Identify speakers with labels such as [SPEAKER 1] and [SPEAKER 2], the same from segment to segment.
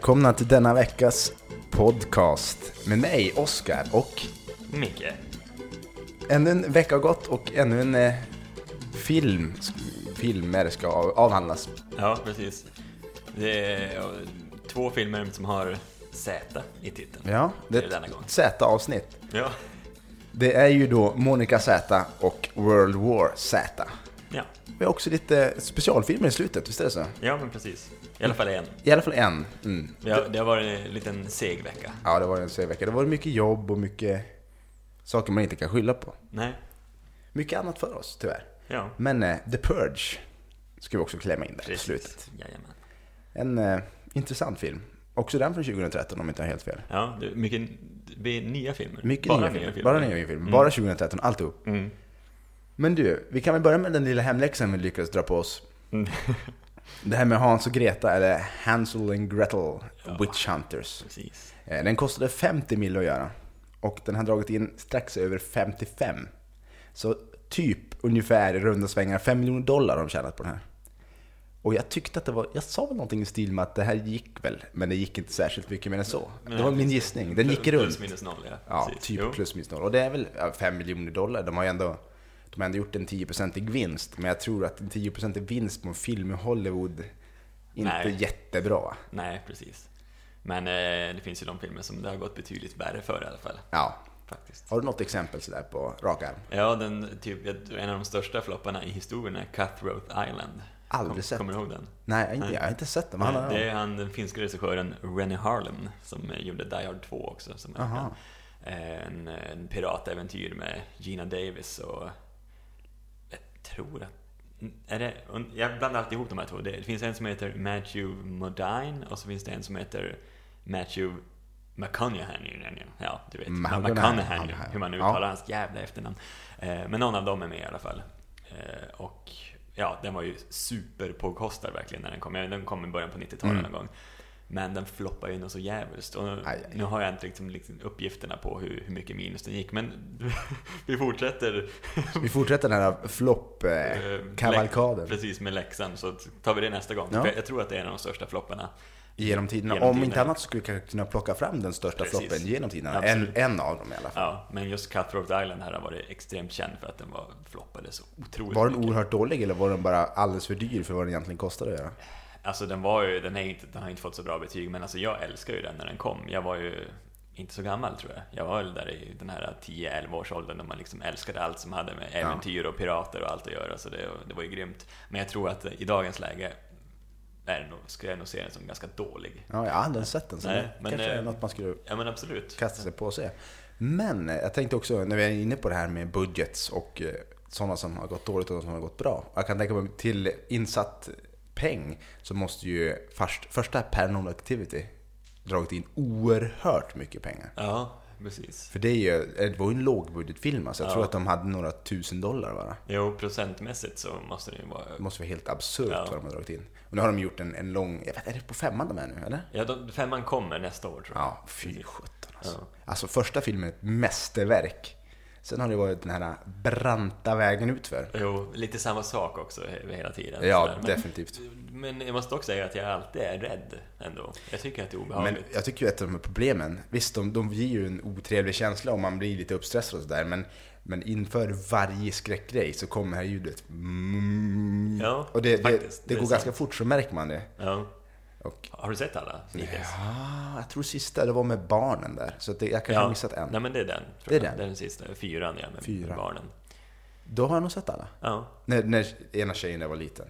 [SPEAKER 1] Välkomna till denna veckas podcast med mig, Oskar, och
[SPEAKER 2] Micke.
[SPEAKER 1] ännu en vecka har gått och ännu en eh, film, filmer ska av- avhandlas.
[SPEAKER 2] Ja, precis. Det är ja, två filmer som har Z i titeln.
[SPEAKER 1] Ja, det är ett Z-avsnitt.
[SPEAKER 2] Ja.
[SPEAKER 1] Det är ju då Monica Z och World War Z.
[SPEAKER 2] Ja,
[SPEAKER 1] Vi har också lite specialfilmer i slutet, visst är det så?
[SPEAKER 2] ja men precis. I alla fall en.
[SPEAKER 1] I alla fall en. Mm.
[SPEAKER 2] Det har, det har varit en liten seg vecka.
[SPEAKER 1] Ja, det var en sen vecka. Det var mycket jobb och mycket saker man inte kan skylla på.
[SPEAKER 2] Nej.
[SPEAKER 1] Mycket annat för oss, tyvärr.
[SPEAKER 2] Ja,
[SPEAKER 1] Men eh, The Purge ska vi också klämma in där
[SPEAKER 2] precis.
[SPEAKER 1] slutet.
[SPEAKER 2] Jajamän.
[SPEAKER 1] En eh, intressant film. Också den från 2013 om jag inte har helt fel.
[SPEAKER 2] Ja, det är mycket det är nya filmer.
[SPEAKER 1] Mycket
[SPEAKER 2] Bara
[SPEAKER 1] nya filmer. Bara nya filmer. Bara 2013, alltihop.
[SPEAKER 2] Mm.
[SPEAKER 1] Men du, vi kan väl börja med den lilla hemläxan vi lyckades dra på oss.
[SPEAKER 2] Mm.
[SPEAKER 1] Det här med Hans och Greta, eller Hansel and Gretel, Witch Hunters.
[SPEAKER 2] Precis.
[SPEAKER 1] Eh, Den kostade 50 mil att göra. Och den har dragit in strax över 55. Så typ ungefär i runda svängar 5 miljoner dollar har de tjänat på den här. Och jag tyckte att det var, jag sa väl någonting i stil med att det här gick väl, men det gick inte särskilt mycket mer än så. Det var min gissning, den gick
[SPEAKER 2] Plus
[SPEAKER 1] runt.
[SPEAKER 2] minus noll, ja.
[SPEAKER 1] Ja, typ
[SPEAKER 2] Jo.
[SPEAKER 1] plus minus noll. Och det är väl 5 miljoner dollar. De har ju ändå, de har ändå gjort en 10-procentig vinst. Men jag tror att en 10-procentig vinst på en film i Hollywood inte
[SPEAKER 2] Nej.
[SPEAKER 1] jättebra.
[SPEAKER 2] Nej, precis. Men eh, det finns ju de filmer som det har gått betydligt värre för i alla fall.
[SPEAKER 1] Ja.
[SPEAKER 2] Faktiskt.
[SPEAKER 1] Har du något exempel sådär på rak arm?
[SPEAKER 2] Ja, den, typ, en av de största flopparna i historien är Cutthroat Island.
[SPEAKER 1] Aldrig
[SPEAKER 2] Kom-
[SPEAKER 1] sett.
[SPEAKER 2] Kommer du ihåg den?
[SPEAKER 1] Nej, jag har inte, jag har inte sett den.
[SPEAKER 2] Det är han, den finska regissören Rennie Harlin som gjorde Die Hard 2 också. Som är
[SPEAKER 1] Aha.
[SPEAKER 2] en, en piratäventyr med Gina Davis och tror att är det, jag blandar alltid ihop de här två. Det finns en som heter Matthew Modine och så finns det en som heter Matthew McConaughey. Ja, du vet.
[SPEAKER 1] McConaughey.
[SPEAKER 2] McConaughey, hur man
[SPEAKER 1] Ja.
[SPEAKER 2] uttalar hans jävla efternamn. Eh, Men någon av dem är med i alla fall. Eh, Och ja, den var ju superpåkostad verkligen när den kom. Ja, Den kom i början på 90-talet
[SPEAKER 1] Mm.
[SPEAKER 2] någon gång. Men den floppade ju något så jävligt. Och
[SPEAKER 1] Aj, aj.
[SPEAKER 2] nu har jag inte liksom, liksom uppgifterna på hur, hur mycket minus den gick. Men vi fortsätter.
[SPEAKER 1] Vi fortsätter den här
[SPEAKER 2] Eh,
[SPEAKER 1] flopp-kavalkaden
[SPEAKER 2] Precis, med läxan. Så tar vi det nästa gång.
[SPEAKER 1] Ja.
[SPEAKER 2] Jag tror att det är en av de största flopparna.
[SPEAKER 1] genom tiderna.
[SPEAKER 2] Genom
[SPEAKER 1] Om
[SPEAKER 2] tiderna.
[SPEAKER 1] inte annat skulle vi kunna plocka fram den största
[SPEAKER 2] Precis.
[SPEAKER 1] floppen genom tiderna. En, en av dem i alla fall.
[SPEAKER 2] Ja, men just Cutthroat Island här har varit extremt känd för att den var floppade så otroligt
[SPEAKER 1] Var den
[SPEAKER 2] mycket.
[SPEAKER 1] oerhört dålig eller var den bara alldeles för dyr för vad den egentligen kostade att göra?
[SPEAKER 2] Alltså den var ju, den, är inte, den har inte fått så bra betyg, men alltså jag älskar ju den när den kom. Jag var ju inte så gammal tror jag. Jag var väl där i den här 10-11 års åldern när man liksom älskade allt som hade med äventyr och pirater och allt att göra. Så det, det var ju grymt. Men jag tror att i dagens läge är nog, skulle jag nog se den som ganska dålig.
[SPEAKER 1] Ja, jag har aldrig sett den. Så
[SPEAKER 2] Nej,
[SPEAKER 1] det
[SPEAKER 2] men,
[SPEAKER 1] kanske är
[SPEAKER 2] eh,
[SPEAKER 1] något man skulle
[SPEAKER 2] Ja men absolut.
[SPEAKER 1] kasta sig på och se. Men eh, jag tänkte också, när vi är inne på det här med budgets och eh, sådana som har gått dåligt och de som har gått bra. Jag kan tänka mig till insatt peng så måste ju först, första Paranormal Activity dragit in oerhört mycket pengar.
[SPEAKER 2] Ja, precis.
[SPEAKER 1] För det, är ju, det var ju en lågbudgetfilm alltså. Jag
[SPEAKER 2] Ja.
[SPEAKER 1] tror att de hade några tusen dollar bara.
[SPEAKER 2] Jo, procentmässigt så måste det ju vara...
[SPEAKER 1] Det måste vara helt absurt
[SPEAKER 2] Ja.
[SPEAKER 1] vad de har dragit in. Och nu har de gjort en, en lång, jag vet, är det på femman de är nu eller?
[SPEAKER 2] Ja, de, femman kommer nästa år tror jag.
[SPEAKER 1] Ja, fy sjutton alltså.
[SPEAKER 2] Ja.
[SPEAKER 1] Alltså första filmen är ett mästerverk. Sen har det varit den här branta vägen utför.
[SPEAKER 2] Jo, lite samma sak också he- hela tiden.
[SPEAKER 1] Ja.
[SPEAKER 2] Men-
[SPEAKER 1] definitivt.
[SPEAKER 2] Men jag måste också säga att jag alltid är rädd ändå. Jag tycker att det är
[SPEAKER 1] Men
[SPEAKER 2] obehagligt.
[SPEAKER 1] jag tycker ju att de här problemen, visst de, de ger ju en otrevlig känsla om man blir lite uppstressad och sådär, men, men inför varje skräckgrej så kommer det här ljudet. Mm,
[SPEAKER 2] Ja,
[SPEAKER 1] och det, det, det
[SPEAKER 2] Det
[SPEAKER 1] går
[SPEAKER 2] sant.
[SPEAKER 1] ganska fort så märker man det.
[SPEAKER 2] Ja.
[SPEAKER 1] Och,
[SPEAKER 2] Har du sett alla hittills?
[SPEAKER 1] ja, jag tror sista det var med barnen där, så det, jag kanske har missat en.
[SPEAKER 2] Nej men det är den.
[SPEAKER 1] Det är
[SPEAKER 2] jag.
[SPEAKER 1] den?
[SPEAKER 2] Det är den sista. Fyran ja, med
[SPEAKER 1] Fyran.
[SPEAKER 2] med barnen.
[SPEAKER 1] Då har jag nog sett alla.
[SPEAKER 2] Ja.
[SPEAKER 1] När, när ena tjejen där var liten.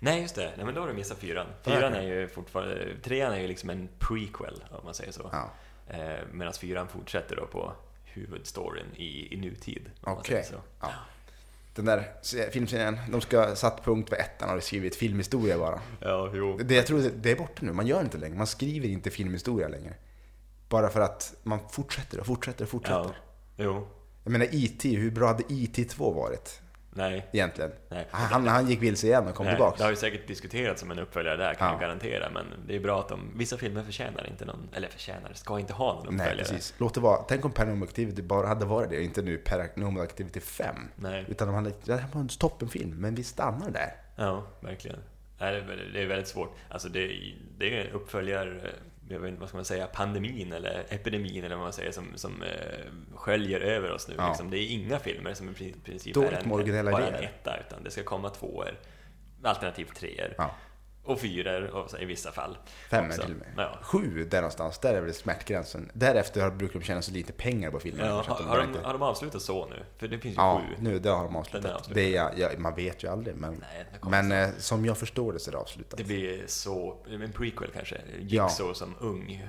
[SPEAKER 2] Nej just det, Nej, men då har du missat fyran.
[SPEAKER 1] Ja,
[SPEAKER 2] Fyran är ju fortfarande... Trean är ju liksom en prequel, om man säger så.
[SPEAKER 1] Ja.
[SPEAKER 2] Eh, Medan fyran fortsätter då på huvudstoryn i, i nutid.
[SPEAKER 1] Okej. Ja. Den där se- filmserien, de ska satt punkt på ettan och skrivit filmhistoria bara.
[SPEAKER 2] Ja, jo.
[SPEAKER 1] Det, jag tror det, är borta nu, man gör inte längre. Man skriver inte filmhistoria längre. Bara för att man fortsätter och fortsätter och fortsätter.
[SPEAKER 2] Ja, jo.
[SPEAKER 1] Jag menar IT, hur bra hade IT 2 varit?
[SPEAKER 2] Nej.
[SPEAKER 1] Egentligen.
[SPEAKER 2] Nej.
[SPEAKER 1] Han, han gick vilse igen och kom
[SPEAKER 2] Nej,
[SPEAKER 1] tillbaks.
[SPEAKER 2] Det har ju säkert diskuterats som en uppföljare där, kan
[SPEAKER 1] Ja.
[SPEAKER 2] jag garantera. Men det är bra att de, vissa filmer förtjänar inte någon, eller förtjänar, ska inte ha någon uppföljare.
[SPEAKER 1] Nej, precis. Låt det vara. Tänk om Paranormal Activity bara hade varit det inte nu Paranormal Activity 5.
[SPEAKER 2] Nej.
[SPEAKER 1] Utan de hade, det här var en toppenfilm, men vi stannar där.
[SPEAKER 2] Ja, verkligen. Nej, det är- är väldigt svårt. Alltså det, det uppföljer, jag vet inte vad ska man säga, pandemin eller epidemin eller vad man säger som, som eh, sköljer över oss nu.
[SPEAKER 1] Ja.
[SPEAKER 2] Liksom. Det är inga filmer som i pri- princip
[SPEAKER 1] Dåligt
[SPEAKER 2] är en, bara en etta, utan det ska komma tvåor, alternativt treor
[SPEAKER 1] Ja.
[SPEAKER 2] Och fyror och så i vissa fall.
[SPEAKER 1] Fem
[SPEAKER 2] också.
[SPEAKER 1] till och med.
[SPEAKER 2] Ja.
[SPEAKER 1] Sju där någonstans, där är väl smärtgränsen. Därefter har- brukar de tjäna så lite pengar på filmerna.
[SPEAKER 2] Ja, har,
[SPEAKER 1] de
[SPEAKER 2] har, de, har de avslutat så nu? För det finns ju
[SPEAKER 1] Ja,
[SPEAKER 2] sju.
[SPEAKER 1] nu det har de avslutat.
[SPEAKER 2] avslutad.
[SPEAKER 1] Det är, ja, man vet ju aldrig, men,
[SPEAKER 2] Nej,
[SPEAKER 1] men eh, som jag förstår det så är det avslutat.
[SPEAKER 2] Det blir så, en prequel kanske?
[SPEAKER 1] Ja.
[SPEAKER 2] Jigsaw som ung?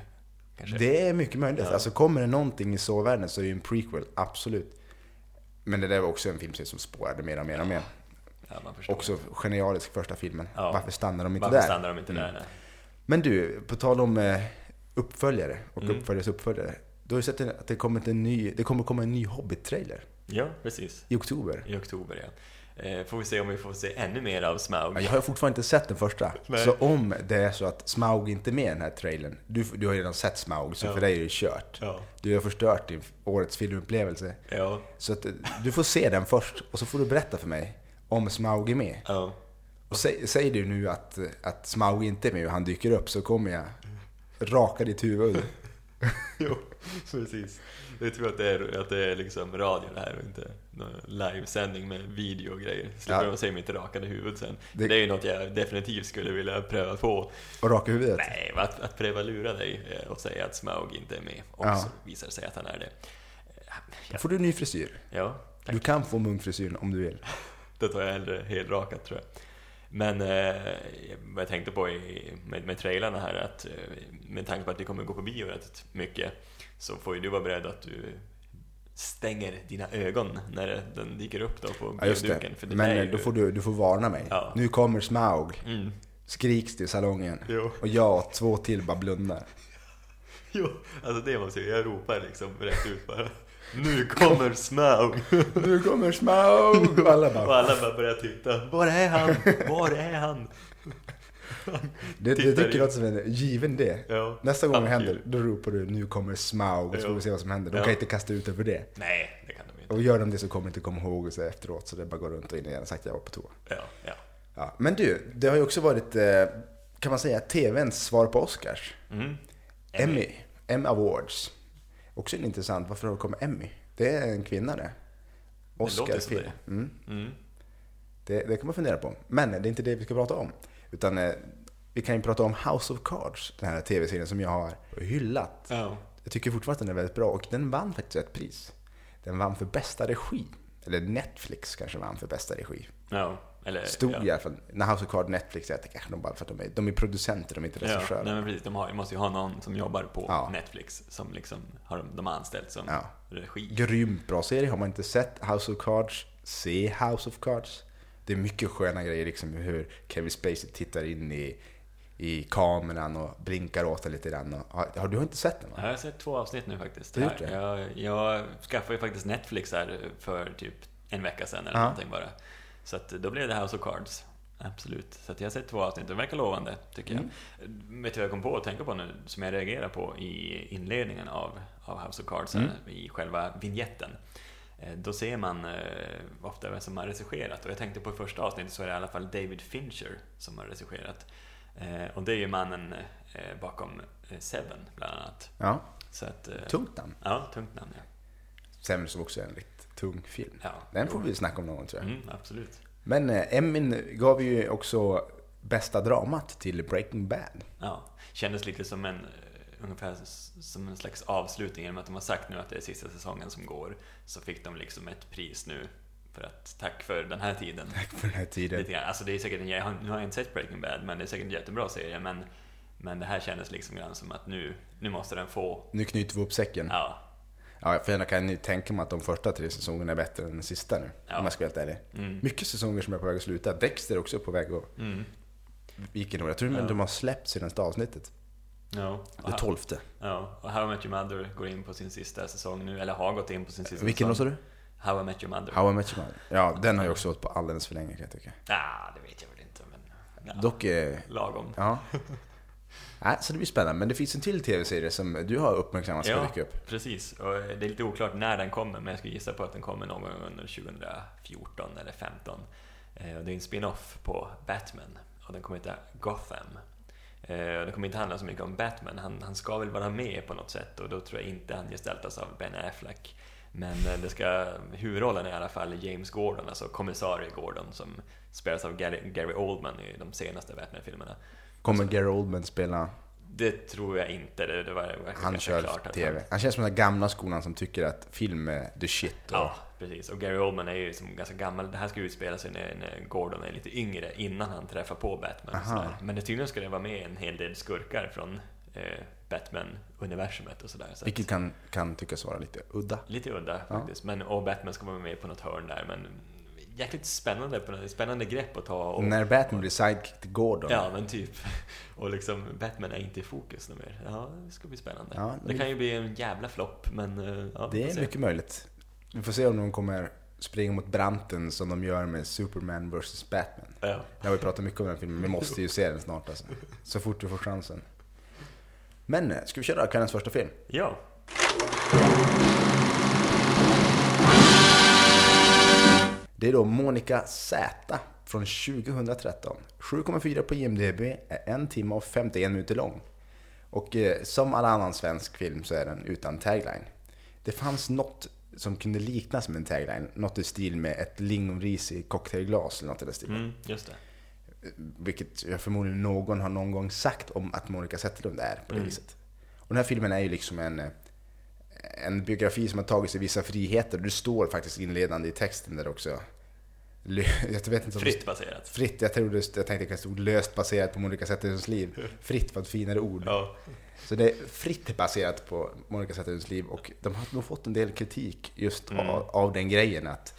[SPEAKER 2] Kanske?
[SPEAKER 1] Det är mycket möjligt.
[SPEAKER 2] Ja.
[SPEAKER 1] Alltså kommer det någonting i så världen så är ju en prequel, absolut. Men det där var också en filmserie som spårade mer och mer och mer.
[SPEAKER 2] Ja.
[SPEAKER 1] Också genialisk första filmen.
[SPEAKER 2] Ja.
[SPEAKER 1] Varför stannar de inte
[SPEAKER 2] Varför
[SPEAKER 1] där?
[SPEAKER 2] stannar de inte
[SPEAKER 1] Mm.
[SPEAKER 2] där? Nej.
[SPEAKER 1] Men du, på tal om eh, uppföljare och
[SPEAKER 2] Mm.
[SPEAKER 1] uppföljares uppföljare. Du har ju sett att det kommer, en ny, det kommer komma en ny Hobbit-trailer
[SPEAKER 2] Ja, precis.
[SPEAKER 1] i oktober.
[SPEAKER 2] I oktober, ja. Eh, får vi se om vi får se ännu mer av Smaug.
[SPEAKER 1] Ja, Jag har fortfarande inte sett den första.
[SPEAKER 2] Nej.
[SPEAKER 1] Så om det är så att Smaug inte är med i den här trailern. Du, du har ju redan sett Smaug, så
[SPEAKER 2] Ja.
[SPEAKER 1] för dig är det kört.
[SPEAKER 2] Ja.
[SPEAKER 1] Du har förstört din årets filmupplevelse.
[SPEAKER 2] Ja.
[SPEAKER 1] Så att, eh, du får se den först och så får du berätta för mig om Smaug är med.
[SPEAKER 2] Ja.
[SPEAKER 1] Och sä, säger du nu att, att Smaug inte är med och han dyker upp så kommer jag raka ditt huvud.
[SPEAKER 2] Jo, precis. Jag tror att det är, att det är liksom radio det här och inte någon livesändning med video och grejer. Slipper
[SPEAKER 1] Ja.
[SPEAKER 2] de se mitt rakade huvud sen.
[SPEAKER 1] Det-
[SPEAKER 2] Det... är ju något jag definitivt skulle vilja pröva på.
[SPEAKER 1] Och raka huvudet.
[SPEAKER 2] Nej, att, att pröva lura dig eh, och säga att Smaug inte är med och
[SPEAKER 1] Ja.
[SPEAKER 2] så visar det sig att han är det. Eh,
[SPEAKER 1] Då får du en ny frisyr.
[SPEAKER 2] Ja, tack.
[SPEAKER 1] Du kan få munkfrisyren om du vill.
[SPEAKER 2] Det tar jag hellre helrakat tror jag. Men eh, vad jag tänkte på i, med, med trailarna här att eh, med tanke på att vi kommer gå på bio rätt mycket så får ju du vara beredd att du stänger dina ögon när den dyker upp då på
[SPEAKER 1] Ja,
[SPEAKER 2] bioduken. För det
[SPEAKER 1] Men eh,
[SPEAKER 2] ju...
[SPEAKER 1] då får du, du får varna mig.
[SPEAKER 2] Ja.
[SPEAKER 1] Nu kommer Smaug.
[SPEAKER 2] Mm.
[SPEAKER 1] Skriks det i salongen.
[SPEAKER 2] Jo.
[SPEAKER 1] Och jag och två till bara blundar.
[SPEAKER 2] Jo, alltså det måste jag, jag ropar liksom rätt ut bara. Nu kommer Smaug!
[SPEAKER 1] Nu kommer Smaug! Och alla
[SPEAKER 2] Och
[SPEAKER 1] bara...
[SPEAKER 2] alla bara börjar titta. Var är han? Var är han?
[SPEAKER 1] Det, det tycker jag som en given det.
[SPEAKER 2] Ja.
[SPEAKER 1] Nästa gång det händer, då ropar du nu kommer Smaug och så får vi se vad som händer. De
[SPEAKER 2] Ja.
[SPEAKER 1] kan inte kasta ut över det.
[SPEAKER 2] Nej, det kan de inte.
[SPEAKER 1] Och gör de det så kommer de inte komma ihåg och så efteråt. Så det bara går runt och in igen och sagt jag var på toa.
[SPEAKER 2] Ja, ja.
[SPEAKER 1] Ja. Men du, det har ju också varit, eh, kan man säga, TVns svar på Oscars.
[SPEAKER 2] Mm.
[SPEAKER 1] Emmy. Emmy Awards. Också en intressant, varför har det kommit Emmy? Det är en kvinna det. Oscarfilm.
[SPEAKER 2] det.
[SPEAKER 1] Mm.
[SPEAKER 2] Mm.
[SPEAKER 1] Det, det kan man fundera på. Men det är inte det vi ska prata om. Utan eh, vi kan ju prata om House of Cards, den här tv-serien som jag har hyllat.
[SPEAKER 2] Ja.
[SPEAKER 1] Jag tycker fortfarande att den är väldigt bra och den vann faktiskt ett pris. Den vann för bästa regi. Eller Netflix kanske vann för bästa regi.
[SPEAKER 2] Ja, eller...
[SPEAKER 1] Stod
[SPEAKER 2] ja.
[SPEAKER 1] i alla fall. När House of Cards Netflix, jag kanske de bara för att de är, de är producenter, de är inte
[SPEAKER 2] Ja,
[SPEAKER 1] regissörer.
[SPEAKER 2] nej men precis. De har, måste ju ha någon som jobbar på
[SPEAKER 1] Ja.
[SPEAKER 2] Netflix som liksom har de, de har anställt som
[SPEAKER 1] Ja.
[SPEAKER 2] regi.
[SPEAKER 1] Grymt bra serie. Har man inte sett House of Cards, se House of Cards. Det är mycket sköna grejer, liksom hur Kevin Spacey tittar in i, i kameran och blinkar åt den lite grann. Och, har, har du inte sett den? Va?
[SPEAKER 2] Jag har sett två avsnitt nu faktiskt.
[SPEAKER 1] Du det?
[SPEAKER 2] Jag, jag skaffade ju faktiskt Netflix här för typ en vecka sedan eller
[SPEAKER 1] Ja.
[SPEAKER 2] någonting bara. Så att då blev det House of Cards. Absolut. Så jag har sett två avsnitt. Det verkar lovande, tycker
[SPEAKER 1] Mm.
[SPEAKER 2] jag. Vet du vad jag kom på att tänka på nu, som jag reagerar på i inledningen av, av House of Cards,
[SPEAKER 1] Mm.
[SPEAKER 2] här, i själva vignetten. Eh, Då ser man eh, ofta vem som har regisserat. Och jag tänkte på första avsnittet så är det i alla fall David Fincher som har regisserat. Eh, Och det är ju mannen eh, bakom eh, Seven, bland annat.
[SPEAKER 1] Ja,
[SPEAKER 2] Så att, eh,
[SPEAKER 1] tungt namn.
[SPEAKER 2] Ja, tungt namn ja.
[SPEAKER 1] Sen som också är en riktigt tung film.
[SPEAKER 2] ja.
[SPEAKER 1] Den får vi snacka om någon gång tror jag.
[SPEAKER 2] Mm, absolut.
[SPEAKER 1] Men eh, Emmyn gav ju också bästa dramat till Breaking Bad.
[SPEAKER 2] Ja. Kändes lite som en, eh, ungefär som en slags avslutning, genom att de har sagt nu att det är sista säsongen som går, så fick de liksom ett pris nu för att tack för den här tiden.
[SPEAKER 1] Tack för den här tiden.
[SPEAKER 2] Lite grann. Alltså det är säkert jag har, nu har jag inte sett Breaking Bad, men det är säkert en jättebra serie, men, men det här kändes liksom grann som att nu, nu måste den få,
[SPEAKER 1] Nu knyter vi upp säcken.
[SPEAKER 2] ja,
[SPEAKER 1] Ja, för jag kan ju tänka mig att de första tre säsongerna är bättre än den sista nu.
[SPEAKER 2] Ja.
[SPEAKER 1] Om jag ska vara helt ärlig.
[SPEAKER 2] mm,
[SPEAKER 1] Mycket säsonger som är på väg att sluta. Dexter är också på väg att
[SPEAKER 2] mm,
[SPEAKER 1] igenom. Jag tror
[SPEAKER 2] Ja.
[SPEAKER 1] de har släppt senaste avsnittet.
[SPEAKER 2] ja.
[SPEAKER 1] Det tolfte.
[SPEAKER 2] Ja, och How I Met Your Mother går in på sin sista säsong nu, eller har gått in på sin sista
[SPEAKER 1] Vilken då
[SPEAKER 2] säsong.
[SPEAKER 1] sa du?
[SPEAKER 2] How I Met Your Mother.
[SPEAKER 1] How I Met Your Mother. Ja, den har ju också gått på alldeles för länge kan jag tycka.
[SPEAKER 2] Ja, det vet jag väl inte, men... Ja,
[SPEAKER 1] Dock, eh,
[SPEAKER 2] Lagom.
[SPEAKER 1] ja. Nej, så det blir spännande. Men det finns en till tv-serie som du har uppmärksammat ska
[SPEAKER 2] Ja.
[SPEAKER 1] dyka upp.
[SPEAKER 2] Precis, och det är lite oklart när den kommer, men jag skulle gissa på att den kommer någon gång under 2014 eller 2015. Eh, Och det är en spin-off på Batman. ja, den kommer heta Gotham. Eh, den kommer inte handla så mycket om Batman, han, han ska väl vara med på något sätt och då tror jag inte han gestaltas av Ben Affleck. Men eh, det ska, huvudrollen är i alla fall James Gordon, alltså kommissarie Gordon som spelas av Gary, Gary Oldman i de senaste Batman-filmerna.
[SPEAKER 1] Kommer Gary Oldman spela?
[SPEAKER 2] Det tror jag inte. Det, det var, var
[SPEAKER 1] han kör klart TV. Han... han känns som den gamla skolan som tycker att film är the shit. Och...
[SPEAKER 2] Ja, precis. Och Gary Oldman är ju liksom ganska gammal. Det här ska utspela sig när, när Gordon är lite yngre, innan han träffar på Batman. Men det tydligen ska det vara med en hel del skurkar från eh, Batman-universumet och sådär. Så
[SPEAKER 1] Vilket kan, kan tyckas vara lite udda.
[SPEAKER 2] Lite udda faktiskt. Ja. Men, och Batman ska vara med på något hörn där. Men jäkligt spännande, på spännande grepp att ta. Och,
[SPEAKER 1] När Batman blir sidekick till Gordon.
[SPEAKER 2] Ja, men typ. Och liksom, Batman är inte i fokus nu mer. Ja, det ska bli spännande. Ja, det, det kan ju bli en jävla flopp, men eh, ja,
[SPEAKER 1] Det är mycket möjligt. Vi får se om de kommer springa mot branten som de gör med Superman vs Batman. Ja. Jag har ju pratat mycket om den filmen, vi måste ju se den snart alltså. Så fort vi får chansen. Men, eh, ska vi köra kvällens första film?
[SPEAKER 2] Ja.
[SPEAKER 1] Det är då Monica Z från 2013. 7,4 på IMDB, är en timme och 51 minuter lång. Och eh, som alla annan svensk film så är den utan tagline. Det fanns något som kunde liknas med en tagline, något i stil med ett lingonris i cocktailglas eller något i den stilen.
[SPEAKER 2] Mm, just det.
[SPEAKER 1] Vilket jag förmodligen någon har någon gång sagt om att Monica Zetterlund är på det mm. viset. Och den här filmen är ju liksom en, eh, en biografi som har tagit sig vissa friheter. Det står faktiskt inledande i texten där också.
[SPEAKER 2] Jag vet inte fritt baserat.
[SPEAKER 1] Fritt, jag, trodde, jag tänkte att det stod löst baserat på Monica Zetterlunds liv. Fritt var ett finare ord. Ja. Så det är fritt baserat på Monica Zetterlunds liv och de har nog fått en del kritik just mm. av, av, den grejen att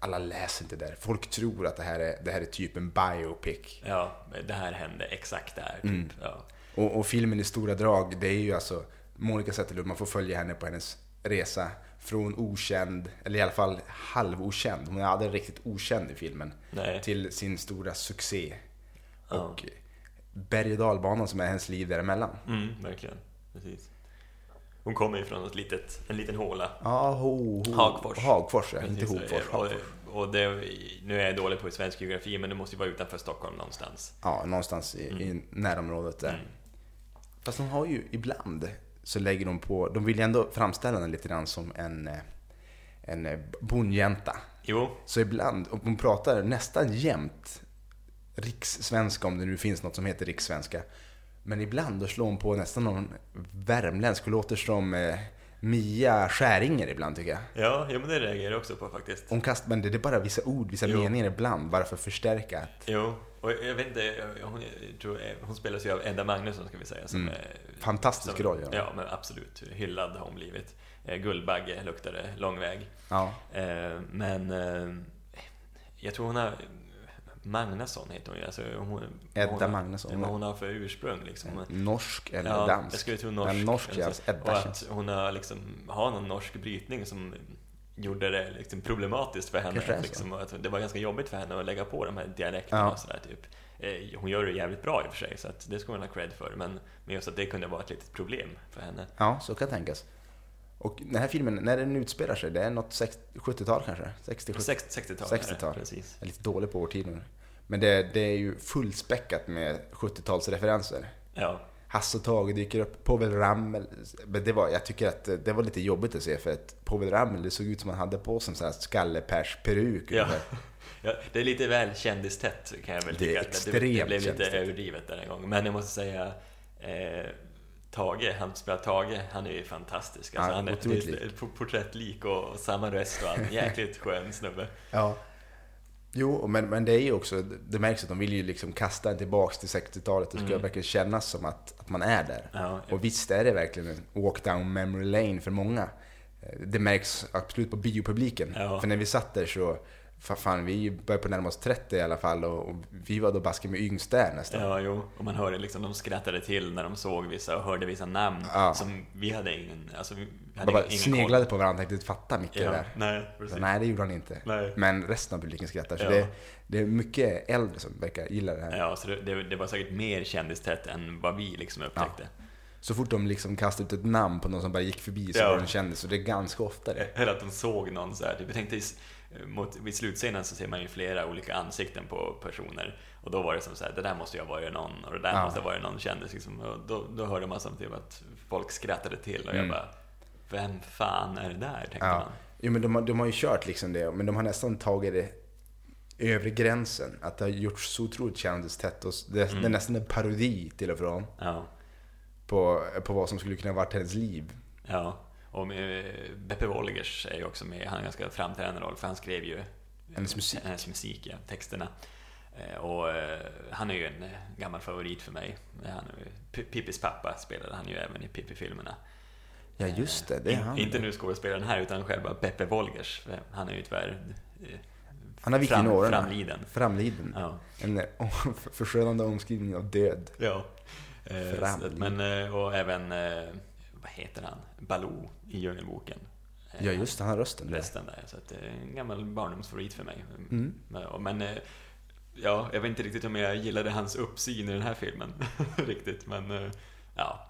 [SPEAKER 1] alla läser inte där. Folk tror att det här är, det här är typ en biopic.
[SPEAKER 2] Ja, det här hände exakt där. Typ. Mm. Ja.
[SPEAKER 1] Och, och, filmen i stora drag, det är ju alltså Monica Zetterlund, man får följa henne på hennes resa från okänd, eller i alla fall halvokänd, hon är aldrig riktigt okänd i filmen, Nej. till sin stora succé. Ja. Och berg och dalbanan som är hennes liv däremellan.
[SPEAKER 2] Mm, verkligen. Precis. Hon kommer ju från ett litet, en liten håla.
[SPEAKER 1] Ja, ho, ho,
[SPEAKER 2] Hagfors.
[SPEAKER 1] Hagfors, ja. Inte Hofors.
[SPEAKER 2] Och, och det, nu är jag dålig på svensk geografi, men det måste ju vara utanför Stockholm någonstans.
[SPEAKER 1] Ja, någonstans i, mm. i närområdet där. Mm. Fast de har ju ibland så lägger de på, de vill ju ändå framställa den lite grann som en, eh, en eh, bondjänta.
[SPEAKER 2] Jo.
[SPEAKER 1] Så ibland, och hon pratar nästan jämt rikssvenska, om det nu finns något som heter rikssvenska. Men ibland då slår hon på nästan någon värmländsk och låter som eh, Mia Skäringer ibland tycker jag.
[SPEAKER 2] Ja, ja men det reagerar jag också på faktiskt.
[SPEAKER 1] Hon kastar, men det är bara vissa ord, vissa jo. meningar ibland, bara för att förstärka. Att...
[SPEAKER 2] Jo, och jag vet inte, hon, tror, hon spelas ju av Edda Magnusson ska vi säga. Som mm.
[SPEAKER 1] Fantastisk
[SPEAKER 2] som,
[SPEAKER 1] roll.
[SPEAKER 2] Ja. ja, men absolut. Hyllad har hon blivit. Eh, Guldbagge luktade lång väg.
[SPEAKER 1] Ja.
[SPEAKER 2] Eh, men eh, jag tror hon har Magnusson heter hon ju. Alltså hon,
[SPEAKER 1] Edda
[SPEAKER 2] hon,
[SPEAKER 1] Magnusson.
[SPEAKER 2] Vad hon har för ursprung liksom.
[SPEAKER 1] Norsk eller
[SPEAKER 2] ja,
[SPEAKER 1] dansk?
[SPEAKER 2] Jag skulle tro norsk.
[SPEAKER 1] Men norsk ja,
[SPEAKER 2] Edda och att hon har, liksom, har någon norsk brytning som gjorde det liksom problematiskt för henne. Liksom, att det var ganska jobbigt för henne att lägga på de här dialekterna ja. och sådär typ. Eh, hon gör det jävligt bra i och för sig, så att det ska hon ha cred för. Men, men just att det kunde vara ett litet problem för henne.
[SPEAKER 1] Ja, så kan tänkas. Och den här filmen, när den utspelar sig, det är något 70-tal kanske?
[SPEAKER 2] 60, 60-tal.
[SPEAKER 1] 60-tal. Precis. Jag är lite dålig på årtiden. Men det, det är ju fullspäckat med 70-talsreferenser.
[SPEAKER 2] Ja.
[SPEAKER 1] Hasse och Tage dyker upp, Povel Ramel. Men det var, jag tycker att det var lite jobbigt att se för att Povel Ramel, det såg ut som han hade på sig en sån här skallepärs-peruk.
[SPEAKER 2] Ja. ja. det är lite väl kändistätt kan jag väl
[SPEAKER 1] tycka.
[SPEAKER 2] Det
[SPEAKER 1] är extremt Det,
[SPEAKER 2] det blev lite överdrivet där en gång. Men jag måste säga, eh, Tage, han spelar Tage, han är ju fantastisk. Alltså, ja, han är ett porträttlik och samma röst och allt. Jäkligt skön snubbe.
[SPEAKER 1] Ja. Jo, men, men det är ju också, det märks att de vill ju liksom kasta en tillbaks till 60-talet. Det ska mm. verkligen kännas som att, att man är där.
[SPEAKER 2] Ja,
[SPEAKER 1] och visst är det verkligen en walk down memory lane för många. Det märks absolut på biopubliken.
[SPEAKER 2] Ja.
[SPEAKER 1] För när vi satt där så fan, vi började på närma oss 30 i alla fall och, och vi var då baske med yngst där nästan.
[SPEAKER 2] Ja, jo. Och man hörde liksom, de skrattade till när de såg vissa och hörde vissa namn ja. som vi hade ingen, alltså vi hade
[SPEAKER 1] bara ingen sneglade koll. på varandra och tänkte fatta Micke ja, där.
[SPEAKER 2] Nej, precis.
[SPEAKER 1] Så, nej, det gjorde han inte.
[SPEAKER 2] Nej.
[SPEAKER 1] Men resten av publiken skrattar. Så ja. det, det, är mycket äldre som verkar gilla det här.
[SPEAKER 2] Ja, så det, det, det var säkert mer kändistätt än vad vi liksom upptäckte. Ja.
[SPEAKER 1] Så fort de liksom kastade ut ett namn på någon som bara gick förbi så ja. var det en kändis. Och det är ganska ofta det.
[SPEAKER 2] Eller att de såg någon så här, typ, jag tänkte mot, vid slutscenen så ser man ju flera olika ansikten på personer. Och då var det som så här, det där måste ju ha varit någon, och det där
[SPEAKER 1] Ja.
[SPEAKER 2] måste ha varit någon kändis. Liksom. Och då, då hörde man samtidigt att folk skrattade till och jag
[SPEAKER 1] Mm.
[SPEAKER 2] bara, vem fan är det där? Tänkte
[SPEAKER 1] Ja.
[SPEAKER 2] man.
[SPEAKER 1] Jo, men de, har- de har ju kört liksom det, men de har nästan tagit det övre gränsen. Att det har gjorts så otroligt kändistätt och det, det är
[SPEAKER 2] Mm.
[SPEAKER 1] nästan en parodi till och från
[SPEAKER 2] Ja.
[SPEAKER 1] på, på vad som skulle kunna varit hennes liv.
[SPEAKER 2] Ja, och med, Beppe Wolgers är ju också med, han har en ganska framträdande roll för han skrev ju
[SPEAKER 1] Hennes musik.
[SPEAKER 2] hennes musik ja, texterna. Eh, Och eh, han är ju en eh, gammal favorit för mig. Han Pippis pappa spelade han ju även i Pippi-filmerna.
[SPEAKER 1] Ja, just det. Det är han.
[SPEAKER 2] Inte nu skådespelaren här, utan själva Beppe Wolgers. Han är ju tyvärr eh,
[SPEAKER 1] Han har
[SPEAKER 2] fram,
[SPEAKER 1] åren.
[SPEAKER 2] framliden.
[SPEAKER 1] Framliden.
[SPEAKER 2] Ja.
[SPEAKER 1] En eh, förskönande omskrivning av död.
[SPEAKER 2] ja. Eh, så
[SPEAKER 1] Framlid.
[SPEAKER 2] att- Men, eh, och även, eh, vad heter han? Baloo i Djungelboken. Eh,
[SPEAKER 1] Ja, just det. Han har rösten. där.
[SPEAKER 2] Så det är en gammal barndomsfavorit för mig.
[SPEAKER 1] Mm.
[SPEAKER 2] Men, och- men eh, ja, jag vet inte riktigt om jag gillade hans uppsyn i den här filmen. riktigt, men eh, ja.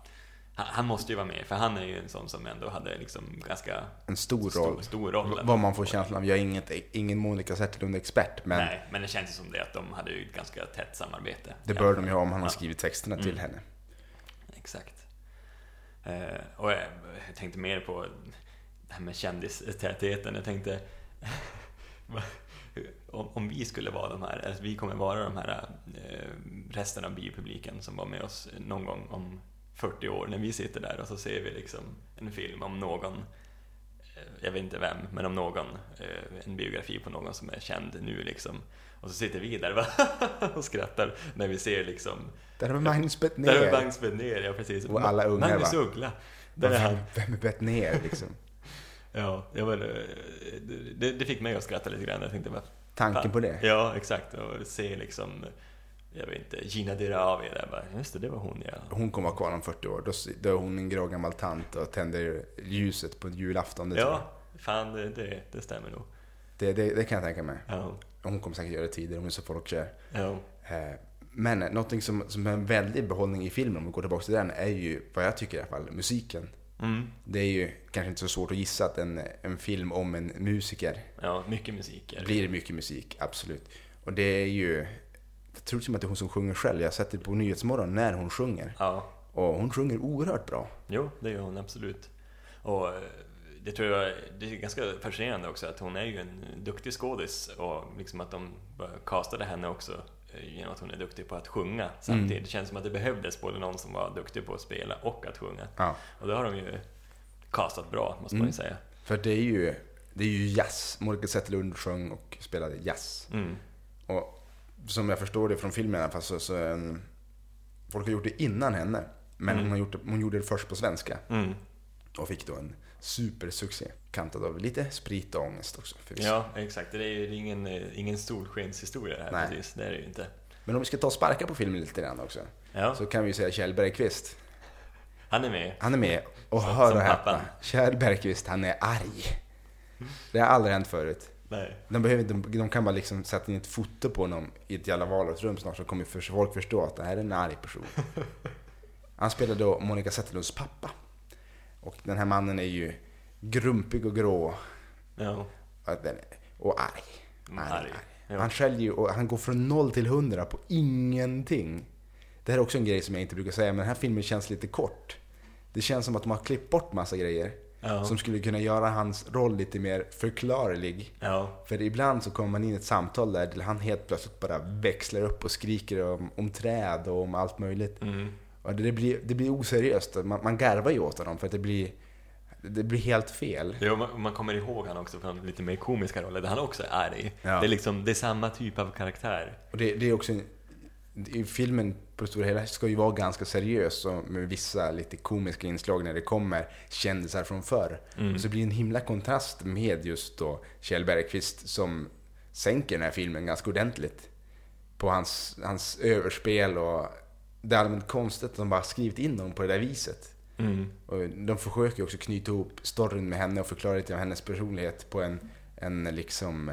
[SPEAKER 2] Han, måste ju vara med, för han är ju en sån som ändå hade liksom ganska
[SPEAKER 1] En stor
[SPEAKER 2] stor,
[SPEAKER 1] roll.
[SPEAKER 2] stor roll.
[SPEAKER 1] Vad man får känslan av. Jag är inget, ingen Monica Zetterlund-expert, men
[SPEAKER 2] Nej, men det känns som det att de hade ju ett ganska tätt samarbete.
[SPEAKER 1] det
[SPEAKER 2] Ja,
[SPEAKER 1] bör de ju ha om han har skrivit texterna till
[SPEAKER 2] Mm.
[SPEAKER 1] henne.
[SPEAKER 2] Exakt. Eh, och jag, jag tänkte mer på det här med kändistätheten. Jag tänkte, om, om vi skulle vara de här, alltså vi kommer vara de här eh, resten av biopubliken som var med oss någon gång om 40 år när vi sitter där och så ser vi liksom en film om någon, eh, jag vet inte vem, men om någon, eh, en biografi på någon som är känd nu liksom. Och så sitter vi där och skrattar när vi ser liksom
[SPEAKER 1] där har vi Magnus
[SPEAKER 2] där är
[SPEAKER 1] Bettner.
[SPEAKER 2] Magnus Betnér, ja precis.
[SPEAKER 1] Och alla ungar,
[SPEAKER 2] Magnus
[SPEAKER 1] va?
[SPEAKER 2] Uggla. Där är han.
[SPEAKER 1] Vem, är Bettner liksom?
[SPEAKER 2] Ja, jag var, det, det fick mig att skratta lite grann. Jag tänkte bara,
[SPEAKER 1] Tanken på det.
[SPEAKER 2] Ja, exakt. Och se liksom, jag vet inte, Gina Dirawi där bara, just det, det var hon ja.
[SPEAKER 1] Hon kommer vara kvar om 40 år. Då, då är hon en grå gammal tant och tänder ljuset på julafton. Det, tror jag.
[SPEAKER 2] Ja, fan det, det, det stämmer nog.
[SPEAKER 1] det, det, det kan jag tänka mig.
[SPEAKER 2] Ja,
[SPEAKER 1] Hon kommer säkert göra det tidigare, hon är så folkkär.
[SPEAKER 2] ja,
[SPEAKER 1] Eh, Men någonting som, som är en väldig behållning i filmen, om vi går tillbaka till den, är ju vad jag tycker i alla fall, musiken.
[SPEAKER 2] mm,
[SPEAKER 1] Det är ju kanske inte så svårt att gissa att en, en film om en musiker
[SPEAKER 2] ja, mycket musik.
[SPEAKER 1] Blir mycket musik, absolut. Och det är ju, jag tror till att det är hon som sjunger själv. Jag har sett det på Nyhetsmorgon när hon sjunger.
[SPEAKER 2] Ja,
[SPEAKER 1] Och hon sjunger oerhört bra.
[SPEAKER 2] jo, det gör hon absolut. Och eh, det tror jag, det är ganska fascinerande också att hon är ju en duktig skådis och liksom att de castade henne också genom att hon är duktig på att sjunga samtidigt.
[SPEAKER 1] Mm.
[SPEAKER 2] Det känns som att det behövdes både någon som var duktig på att spela och att sjunga.
[SPEAKER 1] Ja.
[SPEAKER 2] Och det har de ju castat bra, måste man
[SPEAKER 1] Mm.
[SPEAKER 2] ju säga.
[SPEAKER 1] För det är ju, det är ju jazz. Monica Zetterlund sjöng och spelade jazz.
[SPEAKER 2] Mm.
[SPEAKER 1] Och som jag förstår det från filmen i alla fall så, så en, folk har gjort det innan henne. Men
[SPEAKER 2] Mm.
[SPEAKER 1] hon, har gjort det, hon gjorde det först på svenska.
[SPEAKER 2] Mm.
[SPEAKER 1] Och fick då en supersuccé. Kantad av lite sprit och ångest också förvisso.
[SPEAKER 2] Ja, exakt. Det är ju ingen, eh, ingen solskenshistoria det här
[SPEAKER 1] Nej.
[SPEAKER 2] precis. Det är det ju inte.
[SPEAKER 1] Men om vi ska ta och sparka på filmen lite grann också.
[SPEAKER 2] Ja,
[SPEAKER 1] Så kan vi ju säga Kjell Bergqvist.
[SPEAKER 2] han är med.
[SPEAKER 1] Han är med och
[SPEAKER 2] Som-
[SPEAKER 1] hör och häpna. Kjell Bergqvist, han är arg. Det har aldrig hänt förut.
[SPEAKER 2] Nej.
[SPEAKER 1] De, behöver inte, de kan bara liksom sätta in ett foto på honom i ett jävla vardagsrum snart så kommer folk förstå att det här är en arg person. Han spelar då Monica Zetterlunds pappa. Och den här mannen är ju grumpig och grå
[SPEAKER 2] Ja,
[SPEAKER 1] och arg.
[SPEAKER 2] Mm,
[SPEAKER 1] Arg,
[SPEAKER 2] arg.
[SPEAKER 1] arg.
[SPEAKER 2] Ja.
[SPEAKER 1] Han skäller ju och han går från noll till hundra på ingenting. Det här är också en grej som jag inte brukar säga, men den här filmen känns lite kort. Det känns som att de har klippt bort massa grejer
[SPEAKER 2] ja.
[SPEAKER 1] som skulle kunna göra hans roll lite mer förklarlig.
[SPEAKER 2] ja.
[SPEAKER 1] För ibland så kommer man in i ett samtal där han helt plötsligt bara växlar upp och skriker om, om träd och om allt möjligt.
[SPEAKER 2] Mm.
[SPEAKER 1] Och det, blir, det blir oseriöst. Man, man garvar ju åt honom för att det blir, det blir helt fel.
[SPEAKER 2] Jo, man, man kommer ihåg han också från lite mer komiska roller där han också är arg.
[SPEAKER 1] Ja.
[SPEAKER 2] Det är liksom, det är samma typ av karaktär.
[SPEAKER 1] Och det, det är också en, i filmen på det stora hela ska ju vara ganska seriös med vissa lite komiska inslag när det kommer kändisar från förr.
[SPEAKER 2] Mm.
[SPEAKER 1] Så blir det en himla kontrast med just då Kjell Bergqvist som sänker den här filmen ganska ordentligt. På hans, hans överspel och det är allmänt konstigt att de bara skrivit in honom på det där viset.
[SPEAKER 2] Mm.
[SPEAKER 1] Och de försöker ju också knyta ihop storyn med henne och förklara lite av hennes personlighet på en, en liksom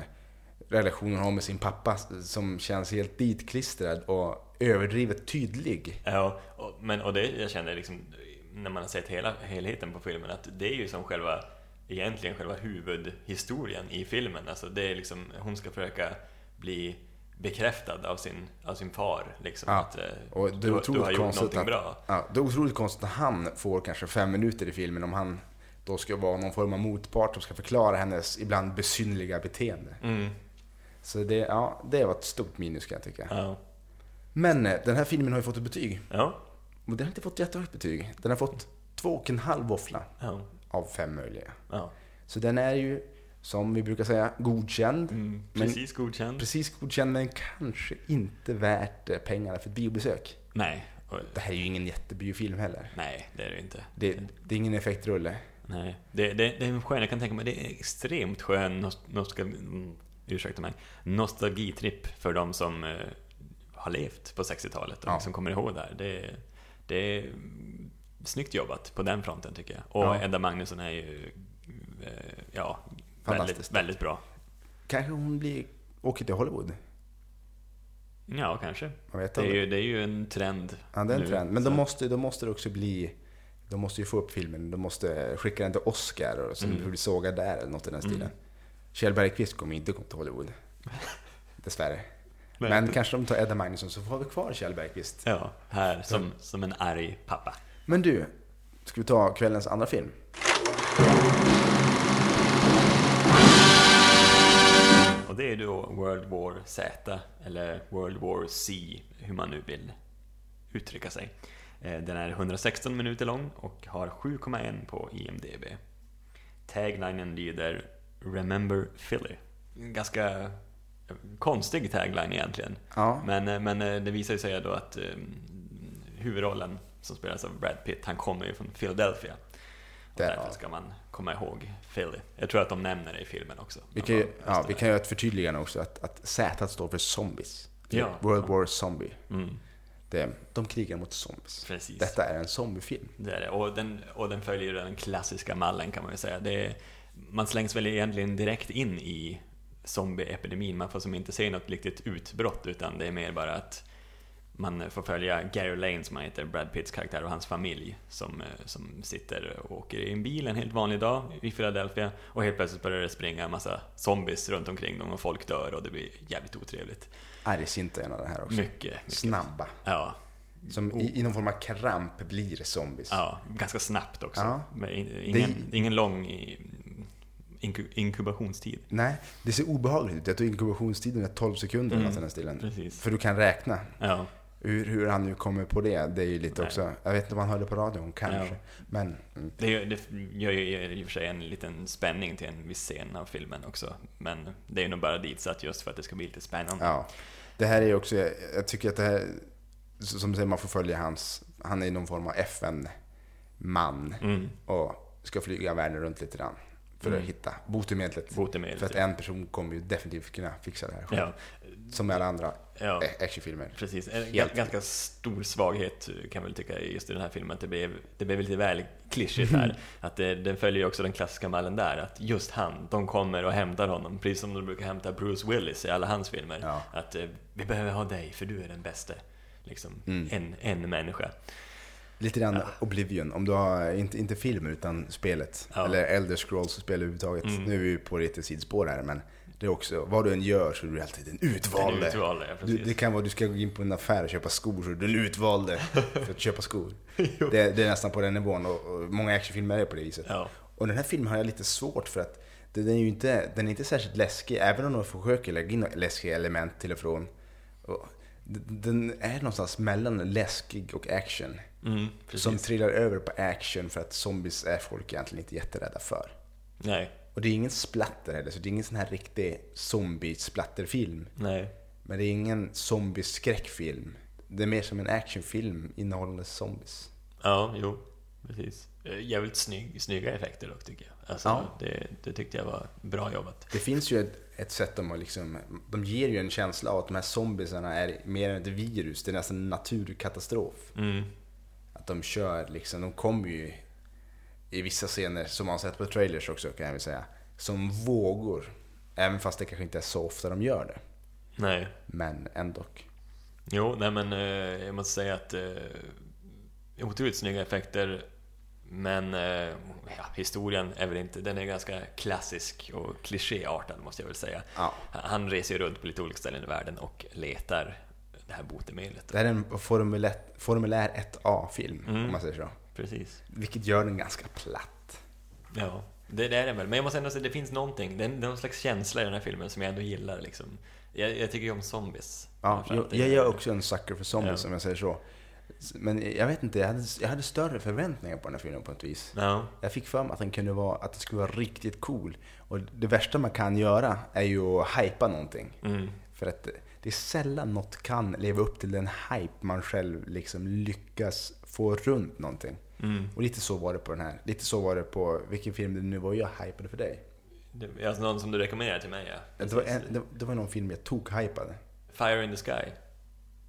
[SPEAKER 1] relation hon har med sin pappa som känns helt ditklistrad och överdrivet tydlig.
[SPEAKER 2] Ja, och, men, och det jag känner liksom, när man har sett hela helheten på filmen, att det är ju som själva, egentligen själva huvudhistorien i filmen. Alltså det är liksom, hon ska försöka bli bekräftad av sin, av sin far. Liksom,
[SPEAKER 1] Ja,
[SPEAKER 2] att, eh,
[SPEAKER 1] Och det är
[SPEAKER 2] du, du har gjort någonting
[SPEAKER 1] att,
[SPEAKER 2] bra.
[SPEAKER 1] Ja, det är otroligt konstigt att han får kanske fem minuter i filmen om han då ska vara någon form av motpart som ska förklara hennes ibland besynnerliga beteende.
[SPEAKER 2] Mm,
[SPEAKER 1] Så det, ja, det var ett stort minus kan jag tycka.
[SPEAKER 2] ja.
[SPEAKER 1] Men eh, den här filmen har ju fått ett betyg.
[SPEAKER 2] Ja,
[SPEAKER 1] Och den har inte fått jättehögt betyg. Den har fått två och en halv våffla
[SPEAKER 2] ja,
[SPEAKER 1] av fem möjliga.
[SPEAKER 2] ja.
[SPEAKER 1] Så den är ju, som vi brukar säga, godkänd.
[SPEAKER 2] Mm,
[SPEAKER 1] Men-
[SPEAKER 2] precis godkänd.
[SPEAKER 1] Precis godkänd, men kanske inte värt eh, pengarna för ett biobesök.
[SPEAKER 2] Nej,
[SPEAKER 1] Det här är ju ingen jättebiofilm heller.
[SPEAKER 2] nej, det är det inte.
[SPEAKER 1] Det, det är ingen effektrulle.
[SPEAKER 2] Nej, det, det, det är en skön, jag kan tänka mig, det är extremt skön nost, nostal, mm, ursäkta mig, nostalgitripp för de som eh, har levt på 60-talet och
[SPEAKER 1] Ja.
[SPEAKER 2] liksom kommer ihåg det här. Det, det är snyggt jobbat på den fronten tycker jag. Och
[SPEAKER 1] Ja.
[SPEAKER 2] Edda Magnusson är ju, eh, ja, väldigt, väldigt bra.
[SPEAKER 1] Kanske hon blir, åker till Hollywood.
[SPEAKER 2] Ja, kanske.
[SPEAKER 1] Man vet
[SPEAKER 2] Det är,
[SPEAKER 1] aldrig.
[SPEAKER 2] ju, det är ju en trend
[SPEAKER 1] Ja, det är en
[SPEAKER 2] nu,
[SPEAKER 1] trend. Men då måste, då måste det också bli... De måste ju få upp filmen. De måste skicka den till Oscar och så
[SPEAKER 2] Mm.
[SPEAKER 1] mm. bli sågad där eller något i den stilen.
[SPEAKER 2] Mm.
[SPEAKER 1] Kjell Bergqvist kommer inte komma till Hollywood. Dessvärre. Men
[SPEAKER 2] det-
[SPEAKER 1] kanske de tar Edda Magnusson så får vi kvar Kjell Bergqvist.
[SPEAKER 2] Ja, här som, som en arg pappa.
[SPEAKER 1] Men du, ska vi ta kvällens andra film?
[SPEAKER 2] Det är då World War Z, eller World War C, hur man nu vill uttrycka sig. Eh, Den är 116 minuter lång och har 7,1 på IMDB. Taglinen lyder Remember Philly. Ganska eh, konstig tagline egentligen.
[SPEAKER 1] Ja.
[SPEAKER 2] Men, eh, men det visar sig då att huvudrollen som spelas av Brad Pitt, han kommer ju från Philadelphia. Därför ska man komma ihåg Philly. Jag tror att de nämner det i filmen också.
[SPEAKER 1] Vi kan, ju, ja, vi kan göra ett förtydligande också att, att Z står för zombies.
[SPEAKER 2] Ja.
[SPEAKER 1] World War Zombie.
[SPEAKER 2] Mm,
[SPEAKER 1] Det, de krigar mot zombies.
[SPEAKER 2] precis.
[SPEAKER 1] Detta är en zombiefilm.
[SPEAKER 2] Det är det. Och den, och den följer den klassiska mallen kan man ju säga. Det man slängs väl egentligen direkt in i zombieepidemin. Man får som inte se något riktigt utbrott utan det är mer bara att man får följa Gary Lane som han heter, Brad Pitts karaktär och hans familj som, eh, som sitter och åker i en bil en helt vanlig dag i Philadelphia och helt plötsligt börjar det springa en massa zombies runt omkring dem och folk dör och det blir jävligt otrevligt.
[SPEAKER 1] Är en av den här också.
[SPEAKER 2] Mycket, mycket.
[SPEAKER 1] Snabba.
[SPEAKER 2] Ja,
[SPEAKER 1] Som i, i någon form av kramp blir zombies.
[SPEAKER 2] Ja, ganska snabbt också.
[SPEAKER 1] Ja.
[SPEAKER 2] Ingen, ingen lång i- inku- inkubationstid.
[SPEAKER 1] Nej, det ser obehagligt ut. Jag tror inkubationstiden är 12 sekunder
[SPEAKER 2] Mm,
[SPEAKER 1] den stilen.
[SPEAKER 2] Precis.
[SPEAKER 1] För du kan räkna.
[SPEAKER 2] Ja,
[SPEAKER 1] Hur, hur han nu kommer på det, det är ju lite
[SPEAKER 2] Nej.
[SPEAKER 1] också... Jag vet inte om han hörde på radion, kanske.
[SPEAKER 2] Ja.
[SPEAKER 1] Men... Mm.
[SPEAKER 2] det, gör- det gör ju i och för sig en liten spänning till en viss scen av filmen också. Men det är nog bara ditsatt just för att det ska bli lite spännande.
[SPEAKER 1] Ja. Det här är ju också... Jag, jag tycker att det här... Som du säger, man får följa hans... Han är någon form av FN-man.
[SPEAKER 2] Mm.
[SPEAKER 1] Och ska flyga världen runt lite grann. För
[SPEAKER 2] Mm.
[SPEAKER 1] att hitta botemedlet.
[SPEAKER 2] Botemedlet,
[SPEAKER 1] För att en person kommer ju definitivt kunna fixa det här själv.
[SPEAKER 2] Ja,
[SPEAKER 1] Som alla andra
[SPEAKER 2] ja,
[SPEAKER 1] actionfilmer.
[SPEAKER 2] precis. En
[SPEAKER 1] Helt.
[SPEAKER 2] ga- ganska stor svaghet kan jag väl tycka just i den här filmen, det blev, det blev lite väl klyschigt här. Att det, den följer ju också den klassiska mallen där, att just han, de kommer och hämtar honom, precis som de brukar hämta Bruce Willis i alla hans filmer.
[SPEAKER 1] Ja.
[SPEAKER 2] Att eh, vi behöver ha dig, för du är den bästa. Liksom,
[SPEAKER 1] Mm.
[SPEAKER 2] en, en människa.
[SPEAKER 1] Lite grann Oblivion, om du har, inte, inte filmen utan spelet.
[SPEAKER 2] Ja.
[SPEAKER 1] Eller Elder Scrolls spel överhuvudtaget.
[SPEAKER 2] Mm.
[SPEAKER 1] Nu är vi på lite sidospår här, men det är också, vad du än gör så är du alltid den utvalde.
[SPEAKER 2] Den utvalde, ja,
[SPEAKER 1] Du, det kan vara du ska gå in på en affär och köpa skor så är du den utvalde för att köpa skor. det, det är nästan på den nivån och, och många actionfilmer är på det viset.
[SPEAKER 2] Ja.
[SPEAKER 1] Och den här filmen har jag lite svårt för att den är ju inte, den är inte särskilt läskig, även om de försöker lägga in läskiga element till och från. Den är någonstans mellan läskig och action.
[SPEAKER 2] Mm.
[SPEAKER 1] Som trillar över på action för att zombies är folk egentligen inte jätterädda för.
[SPEAKER 2] Nej,
[SPEAKER 1] Och det är ingen splatter heller, så det är ingen sån här riktig zombie-splatterfilm.
[SPEAKER 2] nej.
[SPEAKER 1] Men det är ingen zombie-skräckfilm. Det är mer som en actionfilm innehållande zombies.
[SPEAKER 2] Ja, jo, precis. Eh, Jävligt snygg, snygga effekter dock tycker jag. Alltså,
[SPEAKER 1] Ja.
[SPEAKER 2] det, det tyckte jag var bra jobbat.
[SPEAKER 1] Det finns ju ett, ett sätt de har liksom, de ger ju en känsla av att de här zombiesarna är mer än ett virus, det är nästan en naturkatastrof.
[SPEAKER 2] Mm,
[SPEAKER 1] Att de kör liksom, de kommer ju i vissa scener, som man sett på trailers också kan jag väl säga, som vågor. Även fast det kanske inte är så ofta de gör det.
[SPEAKER 2] nej.
[SPEAKER 1] Men ändå.
[SPEAKER 2] Jo, nej men eh, jag måste säga att eh, otroligt snygga effekter. Men eh, ja, historien är väl inte, den är ganska klassisk och klichéartad måste jag väl säga.
[SPEAKER 1] Ja.
[SPEAKER 2] Han reser ju runt på lite olika ställen i världen och letar det här botemedlet.
[SPEAKER 1] Det här är en formulär, formulär 1A-film,
[SPEAKER 2] Mm.
[SPEAKER 1] om man säger så.
[SPEAKER 2] Precis.
[SPEAKER 1] Vilket gör den ganska platt.
[SPEAKER 2] Ja, det, det är den väl. Men jag måste ändå säga, det finns någonting, det är, någon slags känsla i den här filmen som jag ändå gillar. Liksom. Jag, jag tycker ju om zombies.
[SPEAKER 1] Ja, jag, jag är också en sucker för zombies,
[SPEAKER 2] Ja.
[SPEAKER 1] om jag säger så. Men jag vet inte, jag hade, jag hade större förväntningar på den här filmen på ett vis.
[SPEAKER 2] Ja,
[SPEAKER 1] Jag fick för mig att den kunde vara, att det skulle vara riktigt cool. Och det värsta man kan göra är ju att hypa någonting.
[SPEAKER 2] mm.
[SPEAKER 1] För att det är sällan något kan leva upp till den hype man själv liksom lyckas få runt någonting.
[SPEAKER 2] Mm.
[SPEAKER 1] Och lite så var det på den här. Lite så var det på vilken film det nu var jag hypade för dig.
[SPEAKER 2] Det är alltså någon som du rekommenderar till mig, ja.
[SPEAKER 1] Det var, en, det, det var någon film jag tog hypade.
[SPEAKER 2] Fire in the Sky.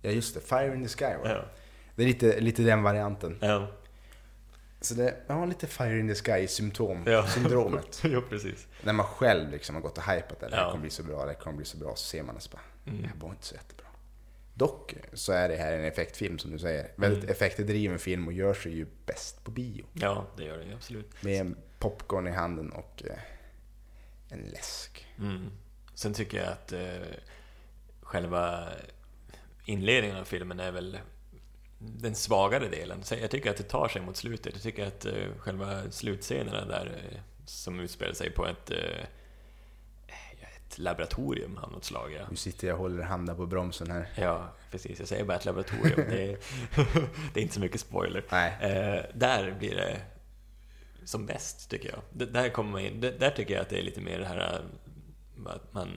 [SPEAKER 1] Ja just det, Fire in the Sky var det.
[SPEAKER 2] Ja.
[SPEAKER 1] Det är lite, lite den varianten.
[SPEAKER 2] Ja,
[SPEAKER 1] Så det ja, lite Fire in the Sky-symptom,
[SPEAKER 2] Ja.
[SPEAKER 1] syndromet.
[SPEAKER 2] jo precis.
[SPEAKER 1] När man själv liksom har gått och hypat det, det här
[SPEAKER 2] Ja.
[SPEAKER 1] kommer bli så bra, det här kommer bli så bra, så ser man det så bara,
[SPEAKER 2] Mm.
[SPEAKER 1] det här var inte så jättebra. Dock så är det här en effektfilm som du säger. Väldigt
[SPEAKER 2] Mm.
[SPEAKER 1] effektdriven film och gör sig ju bäst på bio.
[SPEAKER 2] Ja, det gör det ju absolut.
[SPEAKER 1] Med en popcorn i handen och eh, en läsk.
[SPEAKER 2] Mm. Sen tycker jag att eh, själva inledningen av filmen är väl den svagare delen. Så jag tycker att det tar sig mot slutet. Jag tycker att eh, själva slutscenerna där eh, som utspelar sig på ett, eh, ett laboratorium av något slag. Ja.
[SPEAKER 1] Nu sitter jag och håller handen på bromsen här.
[SPEAKER 2] ja, precis. Jag säger bara ett laboratorium. Det är, det är inte så mycket spoiler.
[SPEAKER 1] Nej.
[SPEAKER 2] Eh, där blir det som bäst, tycker jag. D- där, kommer man in, där tycker jag att det är lite mer det här eh, att man,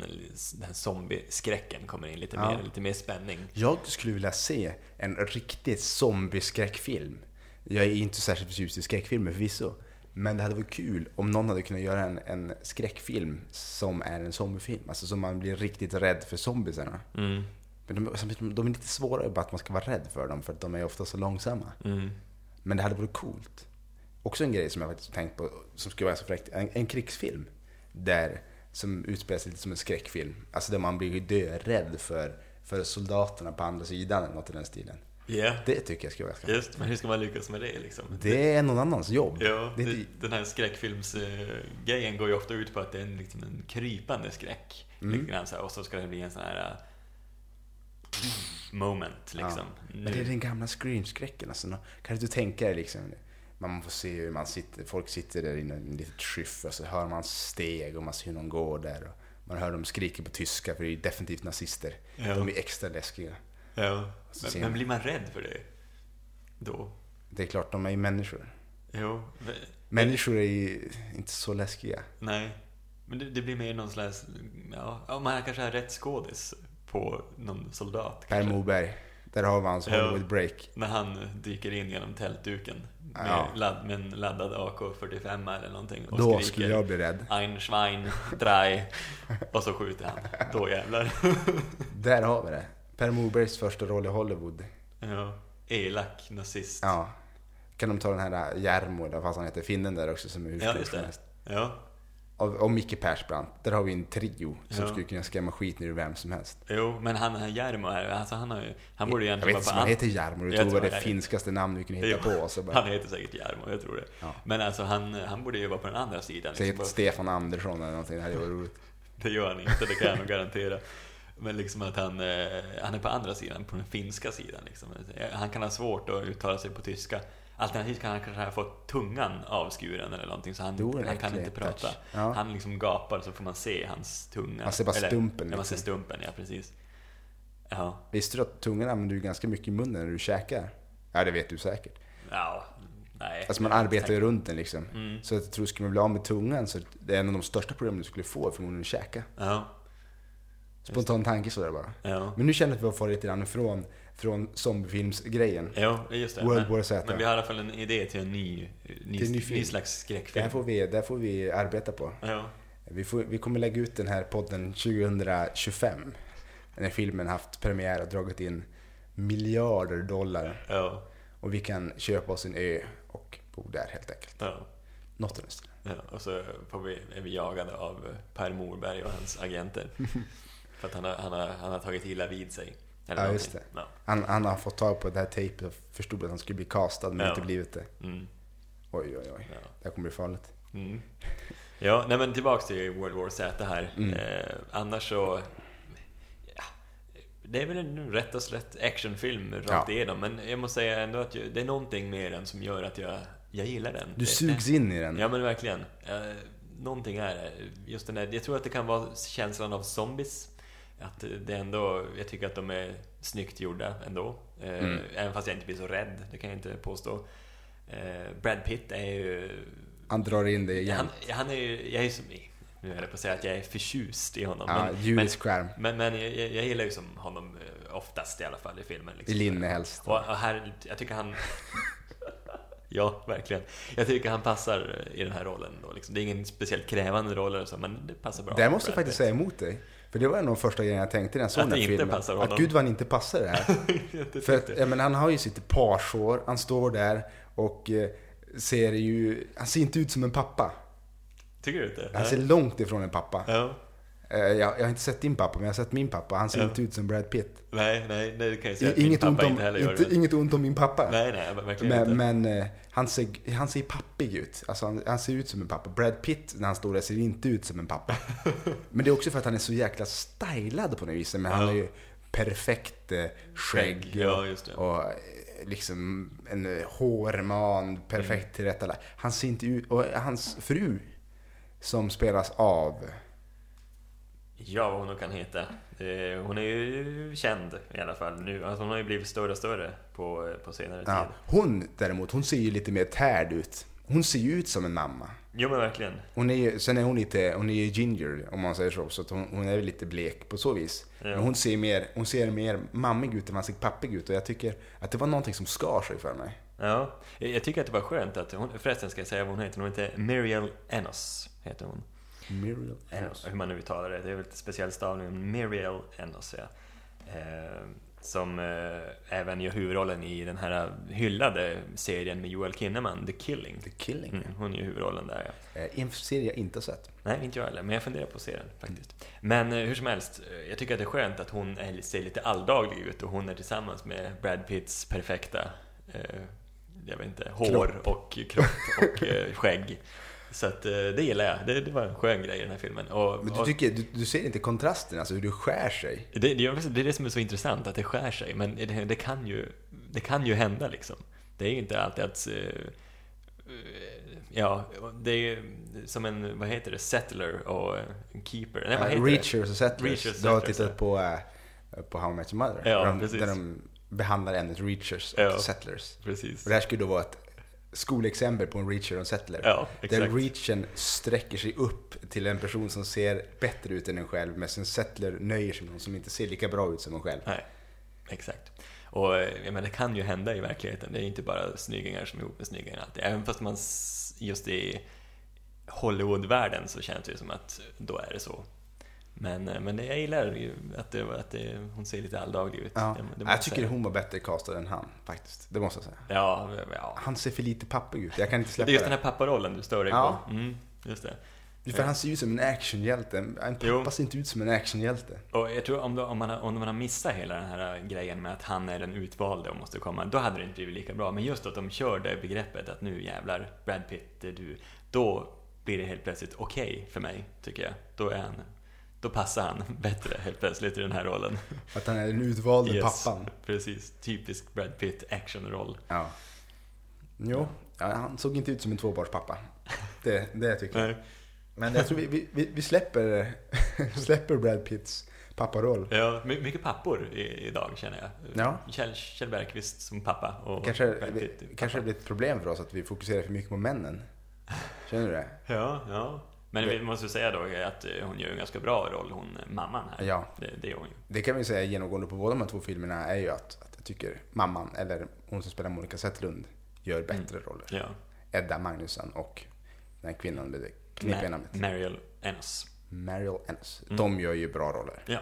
[SPEAKER 2] den här zombieskräcken kommer in lite
[SPEAKER 1] Ja.
[SPEAKER 2] mer, lite mer spänning.
[SPEAKER 1] Jag skulle vilja se en riktig zombieskräckfilm. Jag är inte särskilt förtjust i skräckfilmer förvisso. Men det hade varit kul om någon hade kunnat göra en, en skräckfilm som är en zombiefilm. Alltså som man blir riktigt rädd för zombiesarna.
[SPEAKER 2] Mm,
[SPEAKER 1] Men de, samtidigt, de är lite svårare bara att man ska vara rädd för dem för att de är ofta så långsamma.
[SPEAKER 2] mm,
[SPEAKER 1] Men det hade varit coolt. Också en grej som jag faktiskt tänkt på, som skulle vara så fräckt. En, en krigsfilm. Där, som utspelar sig lite som en skräckfilm. Alltså där man blir dörädd för, för soldaterna på andra sidan eller något i den stilen.
[SPEAKER 2] Ja,
[SPEAKER 1] Det tycker jag skulle vara ganska
[SPEAKER 2] just. Men hur ska man lyckas med det liksom?
[SPEAKER 1] Det är någon annans jobb.
[SPEAKER 2] Ja,
[SPEAKER 1] det,
[SPEAKER 2] det, den här skräckfilmsgrejen går ju ofta ut på att det är en, liksom en krypande skräck.
[SPEAKER 1] Mm.
[SPEAKER 2] Grann så här, och så ska det bli en sån här äh, moment liksom.
[SPEAKER 1] Men det är den gamla scream-skräcken. Alltså, kan du tänka dig liksom, man får se hur man sitter, folk sitter där inne i en litet skyff och så hör man steg och man ser hur någon går där. Och man hör dem skrika på tyska för det är ju definitivt nazister.
[SPEAKER 2] Ja.
[SPEAKER 1] De är extra läskiga.
[SPEAKER 2] Ja, men, men blir man rädd för det? Då?
[SPEAKER 1] Det är klart, de är ju människor.
[SPEAKER 2] Jo. men-
[SPEAKER 1] Människor är ju inte så läskiga.
[SPEAKER 2] Nej. Men det, det blir mer någon slags, ja, man kanske har rätt skådis på någon soldat.
[SPEAKER 1] Per. Moberg, där har vi hans. Hollywood break.
[SPEAKER 2] När han dyker in genom tältduken med,
[SPEAKER 1] Ja.
[SPEAKER 2] ladd, med en laddad AK45 eller någonting och
[SPEAKER 1] Då
[SPEAKER 2] skriker
[SPEAKER 1] skulle jag bli rädd.
[SPEAKER 2] Ein Schwein, drei och så skjuter han. Då jävlar.
[SPEAKER 1] Där har vi det. Per Mobergs första roll i Hollywood.
[SPEAKER 2] Ja. Elak nazist.
[SPEAKER 1] Ja. Kan de ta den här Järmo, eller vad fan han heter, finnen där också som är hur
[SPEAKER 2] Ja, just det. Ja,
[SPEAKER 1] Och, och Micke Persbrandt. Där har vi en trio som
[SPEAKER 2] Ja.
[SPEAKER 1] skulle kunna skrämma skiten ur vem som helst.
[SPEAKER 2] jo, men han här Järmo här, alltså han har ju, han borde
[SPEAKER 1] jag
[SPEAKER 2] egentligen
[SPEAKER 1] vet inte
[SPEAKER 2] vara på
[SPEAKER 1] han
[SPEAKER 2] an-
[SPEAKER 1] heter Jarmo, du
[SPEAKER 2] Jag
[SPEAKER 1] tog
[SPEAKER 2] tror
[SPEAKER 1] var det
[SPEAKER 2] han är-
[SPEAKER 1] finskaste namn vi kunde hitta
[SPEAKER 2] Jo,
[SPEAKER 1] på. Så bara,
[SPEAKER 2] Han heter säkert Järmo, jag tror det.
[SPEAKER 1] Ja.
[SPEAKER 2] Men alltså han, han borde ju vara på den andra sidan.
[SPEAKER 1] Säg
[SPEAKER 2] liksom,
[SPEAKER 1] Stefan Andersson eller någonting, det hade varit roligt.
[SPEAKER 2] Det gör han inte, det kan jag nog garantera. Men liksom att han, eh, han är på andra sidan, på den finska sidan. Liksom. Han kan ha svårt att uttala sig på tyska. Alternativt kan han kanske ha fått tungan avskuren eller någonting, så han, han kan inte prata.
[SPEAKER 1] Ja.
[SPEAKER 2] Han liksom gapar så får man se hans tunga.
[SPEAKER 1] Man ser bara
[SPEAKER 2] Eller-
[SPEAKER 1] stumpen,
[SPEAKER 2] Ja, man ser
[SPEAKER 1] liksom.
[SPEAKER 2] stumpen, ja precis. Ja,
[SPEAKER 1] Visste du att tungan använder du ganska mycket i munnen när du käkar? Ja, det vet du säkert.
[SPEAKER 2] ja nej.
[SPEAKER 1] Alltså man arbetar ju runt den liksom.
[SPEAKER 2] Mm.
[SPEAKER 1] Så jag tror, skulle man bli av med tungan så det är en av de största problemen du skulle få förmodligen att käka.
[SPEAKER 2] Ja,
[SPEAKER 1] Spontan tanke sådär bara.
[SPEAKER 2] ja.
[SPEAKER 1] Men nu känner jag att vi har farit lite grann från, från zombiefilmsgrejen.
[SPEAKER 2] Jo, just det.
[SPEAKER 1] World
[SPEAKER 2] men,
[SPEAKER 1] War Z.
[SPEAKER 2] men vi har i alla fall en idé till en ny, ny,
[SPEAKER 1] Till en ny
[SPEAKER 2] ny, slags
[SPEAKER 1] Det
[SPEAKER 2] skräckfilm.
[SPEAKER 1] här får vi, det får vi arbeta på.
[SPEAKER 2] Ja,
[SPEAKER 1] Vi, får, vi kommer lägga ut den här podden 2025. När filmen haft premiär och dragit in miljarder dollar.
[SPEAKER 2] ja,
[SPEAKER 1] Och vi kan köpa oss en ö och bo där helt enkelt.
[SPEAKER 2] ja.
[SPEAKER 1] Något i den stilen.
[SPEAKER 2] Ja, och så får vi, är vi jagade av Per Morberg och hans agenter. För att han har, han har, han har tagit illa vid sig. Eller
[SPEAKER 1] Ja, just det.
[SPEAKER 2] Ja.
[SPEAKER 1] Han, han har fått tag på det här tejpet och förstod att han skulle bli castad men
[SPEAKER 2] Ja.
[SPEAKER 1] inte blivit det.
[SPEAKER 2] Mm.
[SPEAKER 1] Oj, oj, oj.
[SPEAKER 2] Ja.
[SPEAKER 1] Det här kommer bli farligt.
[SPEAKER 2] Mm. Ja, nej men tillbaks till World War Z här.
[SPEAKER 1] Mm.
[SPEAKER 2] Eh, annars så... Ja, det är väl en rätt och slätt actionfilm rakt
[SPEAKER 1] Ja.
[SPEAKER 2] igenom, men jag måste säga ändå att det är någonting med den som gör att jag, jag gillar den.
[SPEAKER 1] Du
[SPEAKER 2] Det-
[SPEAKER 1] sugs in i den.
[SPEAKER 2] Ja men verkligen. Eh, någonting är det. Just den där, jag tror att det kan vara känslan av zombies. Att det ändå, jag tycker att de är snyggt gjorda ändå. Eh,
[SPEAKER 1] Mm.
[SPEAKER 2] Även fast jag inte blir så rädd, det kan jag inte påstå. Eh, Brad Pitt är ju...
[SPEAKER 1] Han drar in det igen.
[SPEAKER 2] Han, han är ju, jag är som, nu höll jag på att säga att jag är förtjust i honom.
[SPEAKER 1] Ja,
[SPEAKER 2] men, men,
[SPEAKER 1] skärm.
[SPEAKER 2] men, men jag, jag gillar ju som honom eh, oftast i alla fall i filmen.
[SPEAKER 1] I
[SPEAKER 2] Liksom.
[SPEAKER 1] linne helst.
[SPEAKER 2] Och, och här, jag tycker han... ja, verkligen. Jag tycker han passar i den här rollen. Då, liksom. Det är ingen speciellt krävande roll eller så, men det passar bra.
[SPEAKER 1] Där måste jag faktiskt säga emot dig. För det var en av de första grejerna jag tänkte när jag såg den
[SPEAKER 2] det
[SPEAKER 1] här filmen. Att gud vad han inte passar det här. För att, ja, men han har ju sitt parsår, han står där och eh, ser ju, han ser inte ut som en pappa.
[SPEAKER 2] Tycker du inte?
[SPEAKER 1] Han ser långt ifrån en pappa.
[SPEAKER 2] Ja.
[SPEAKER 1] Eh, Jag, jag har inte sett din pappa, men jag har sett min pappa. Han ser
[SPEAKER 2] Ja.
[SPEAKER 1] inte ut som Brad Pitt.
[SPEAKER 2] Nej, nej, nej, det kan jag säga
[SPEAKER 1] Inget ont, om,
[SPEAKER 2] inte
[SPEAKER 1] inte, inget ont om min pappa.
[SPEAKER 2] Nej, nej, verkligen inte.
[SPEAKER 1] Men, men eh, han, ser, han ser pappig ut. Alltså han, han ser ut som en pappa. Brad Pitt när han står där ser inte ut som en pappa. men det är också för att han är så jäkla stylad på något vis. Men han
[SPEAKER 2] Ja.
[SPEAKER 1] har ju perfekt eh, skägg.
[SPEAKER 2] Ja.
[SPEAKER 1] Och liksom en hårman, perfekt
[SPEAKER 2] Mm.
[SPEAKER 1] tillrättalagd. Han ser inte ut... Och hans fru som spelas av...
[SPEAKER 2] Ja, vad hon nog kan heta. Eh, Hon är ju känd i alla fall nu. Alltså, hon har ju blivit större och större på, på senare
[SPEAKER 1] Ja,
[SPEAKER 2] tid.
[SPEAKER 1] hon däremot, hon ser ju lite mer tärd ut. Hon ser ju ut som en mamma.
[SPEAKER 2] Jo, men verkligen.
[SPEAKER 1] Hon är ju, sen är hon lite, hon är ju ginger om man säger så, så att hon, hon är lite blek på så vis.
[SPEAKER 2] Ja.
[SPEAKER 1] Men hon ser, mer, hon ser mer mammig ut än man ser pappig ut och jag tycker att det var någonting som skar sig för mig.
[SPEAKER 2] Ja, jag tycker att det var skönt att hon, förresten ska jag säga vad hon heter. Hon heter Miriel Enos, heter hon.
[SPEAKER 1] Muriel Enos.
[SPEAKER 2] Hur man nu uttalar det. Det är väl lite speciell stavning. Miriel Enos, ja. Eh, som eh, även gör huvudrollen i den här hyllade serien med Joel Kinnaman, The Killing.
[SPEAKER 1] The Killing.
[SPEAKER 2] Mm, hon gör huvudrollen där, ja.
[SPEAKER 1] Eh, En serie jag inte sett.
[SPEAKER 2] Nej, inte jag heller, men jag funderar på att se den faktiskt. Men eh, hur som helst, eh, jag tycker att det är skönt att hon är, ser lite alldaglig ut och hon är tillsammans med Brad Pitts perfekta, eh, jag vet inte, hår och kropp och eh, skägg. Så att eh, det gillar jag. Det, det var en skön grej i den här filmen. Och,
[SPEAKER 1] Men du,
[SPEAKER 2] och
[SPEAKER 1] tycker, du, du ser inte kontrasten, alltså hur du skär sig?
[SPEAKER 2] det, det, är- det det som är så intressant, att det skär sig. Men det, det, kan, ju, det kan ju hända liksom. Det är inte alltid att... eh, eh, Ja, det är som en, vad heter det, settler och keeper. Nej, vad
[SPEAKER 1] Uh,
[SPEAKER 2] heter det?
[SPEAKER 1] Reachers och Settlers.
[SPEAKER 2] Reachers,
[SPEAKER 1] du har tittat på, eh, på How I Met Your Mother.
[SPEAKER 2] Ja,
[SPEAKER 1] där, de, där de behandlar ämnet Reachers och
[SPEAKER 2] Ja.
[SPEAKER 1] Settlers.
[SPEAKER 2] Precis.
[SPEAKER 1] Och det här skulle då vara ett skolexempel på en Reacher och en Settler.
[SPEAKER 2] Ja,
[SPEAKER 1] Där reachen sträcker sig upp till en person som ser bättre ut än en själv, medan en settler nöjer sig med någon som inte ser lika bra ut som en själv.
[SPEAKER 2] Nej, exakt. Och eh, jag menar, det kan ju hända i verkligheten. Det är inte bara snyggingar som är ihop med snyggingar alltid. Även fast man just i Hollywoodvärlden så känns det ju som att då är det så. Men, eh, men det, jag gillar ju att, det, att det, hon ser lite alldaglig ut.
[SPEAKER 1] Ja.
[SPEAKER 2] Det- det
[SPEAKER 1] jag tycker
[SPEAKER 2] säga.
[SPEAKER 1] hon var bättre castad än han, faktiskt. Det måste jag säga.
[SPEAKER 2] Ja, ja.
[SPEAKER 1] Han ser för lite pappig ut. Jag kan inte
[SPEAKER 2] Det
[SPEAKER 1] släppa
[SPEAKER 2] är just
[SPEAKER 1] det.
[SPEAKER 2] den här papparollen du stör dig
[SPEAKER 1] Ja.
[SPEAKER 2] på. Mm, just det.
[SPEAKER 1] För han ser ju ut som en actionhjälte. En pappa
[SPEAKER 2] Jo.
[SPEAKER 1] ser inte ut som en actionhjälte.
[SPEAKER 2] Och jag tror om, då, om, man, har- om man har missat hela den här grejen med att han är den utvalde och måste komma, då hade det inte blivit lika bra. Men just att de kör det begreppet att nu jävlar, Brad Pitt, det är du. Då blir det helt plötsligt okej för mig, tycker jag. Då är han, då passar han bättre helt plötsligt i den här rollen.
[SPEAKER 1] Att han är den utvalde
[SPEAKER 2] Yes,
[SPEAKER 1] pappan.
[SPEAKER 2] Precis, typisk Brad Pitt actionroll.
[SPEAKER 1] Ja. Jo, ja, han såg inte ut som en tvåbarnspappa. Det, det tycker jag.
[SPEAKER 2] Nej.
[SPEAKER 1] Men jag tror vi, vi- vi, släpper, släpper Brad Pitts papparoll.
[SPEAKER 2] Ja, my- mycket pappor i, idag känner jag.
[SPEAKER 1] Ja.
[SPEAKER 2] Kjell, Kjell Bergqvist som pappa och
[SPEAKER 1] Kanske,
[SPEAKER 2] Brad Pitt.
[SPEAKER 1] det, kanske det blir ett problem för oss att vi fokuserar för mycket på männen. Känner du det?
[SPEAKER 2] Ja, ja. Men vi måste säga då att hon gör en ganska bra roll, hon mamman här.
[SPEAKER 1] Ja.
[SPEAKER 2] Det, det hon ju.
[SPEAKER 1] Det kan vi säga genomgående på båda de här två filmerna är ju att, att jag tycker mamman, eller hon som spelar Monica Zetterlund, gör bättre roller.
[SPEAKER 2] Ja.
[SPEAKER 1] Edda Magnusson och den här kvinnan med det knepiga namnet.
[SPEAKER 2] Mariel Enos.
[SPEAKER 1] Mariel Ennis.
[SPEAKER 2] Mm.
[SPEAKER 1] De gör ju bra roller.
[SPEAKER 2] Ja.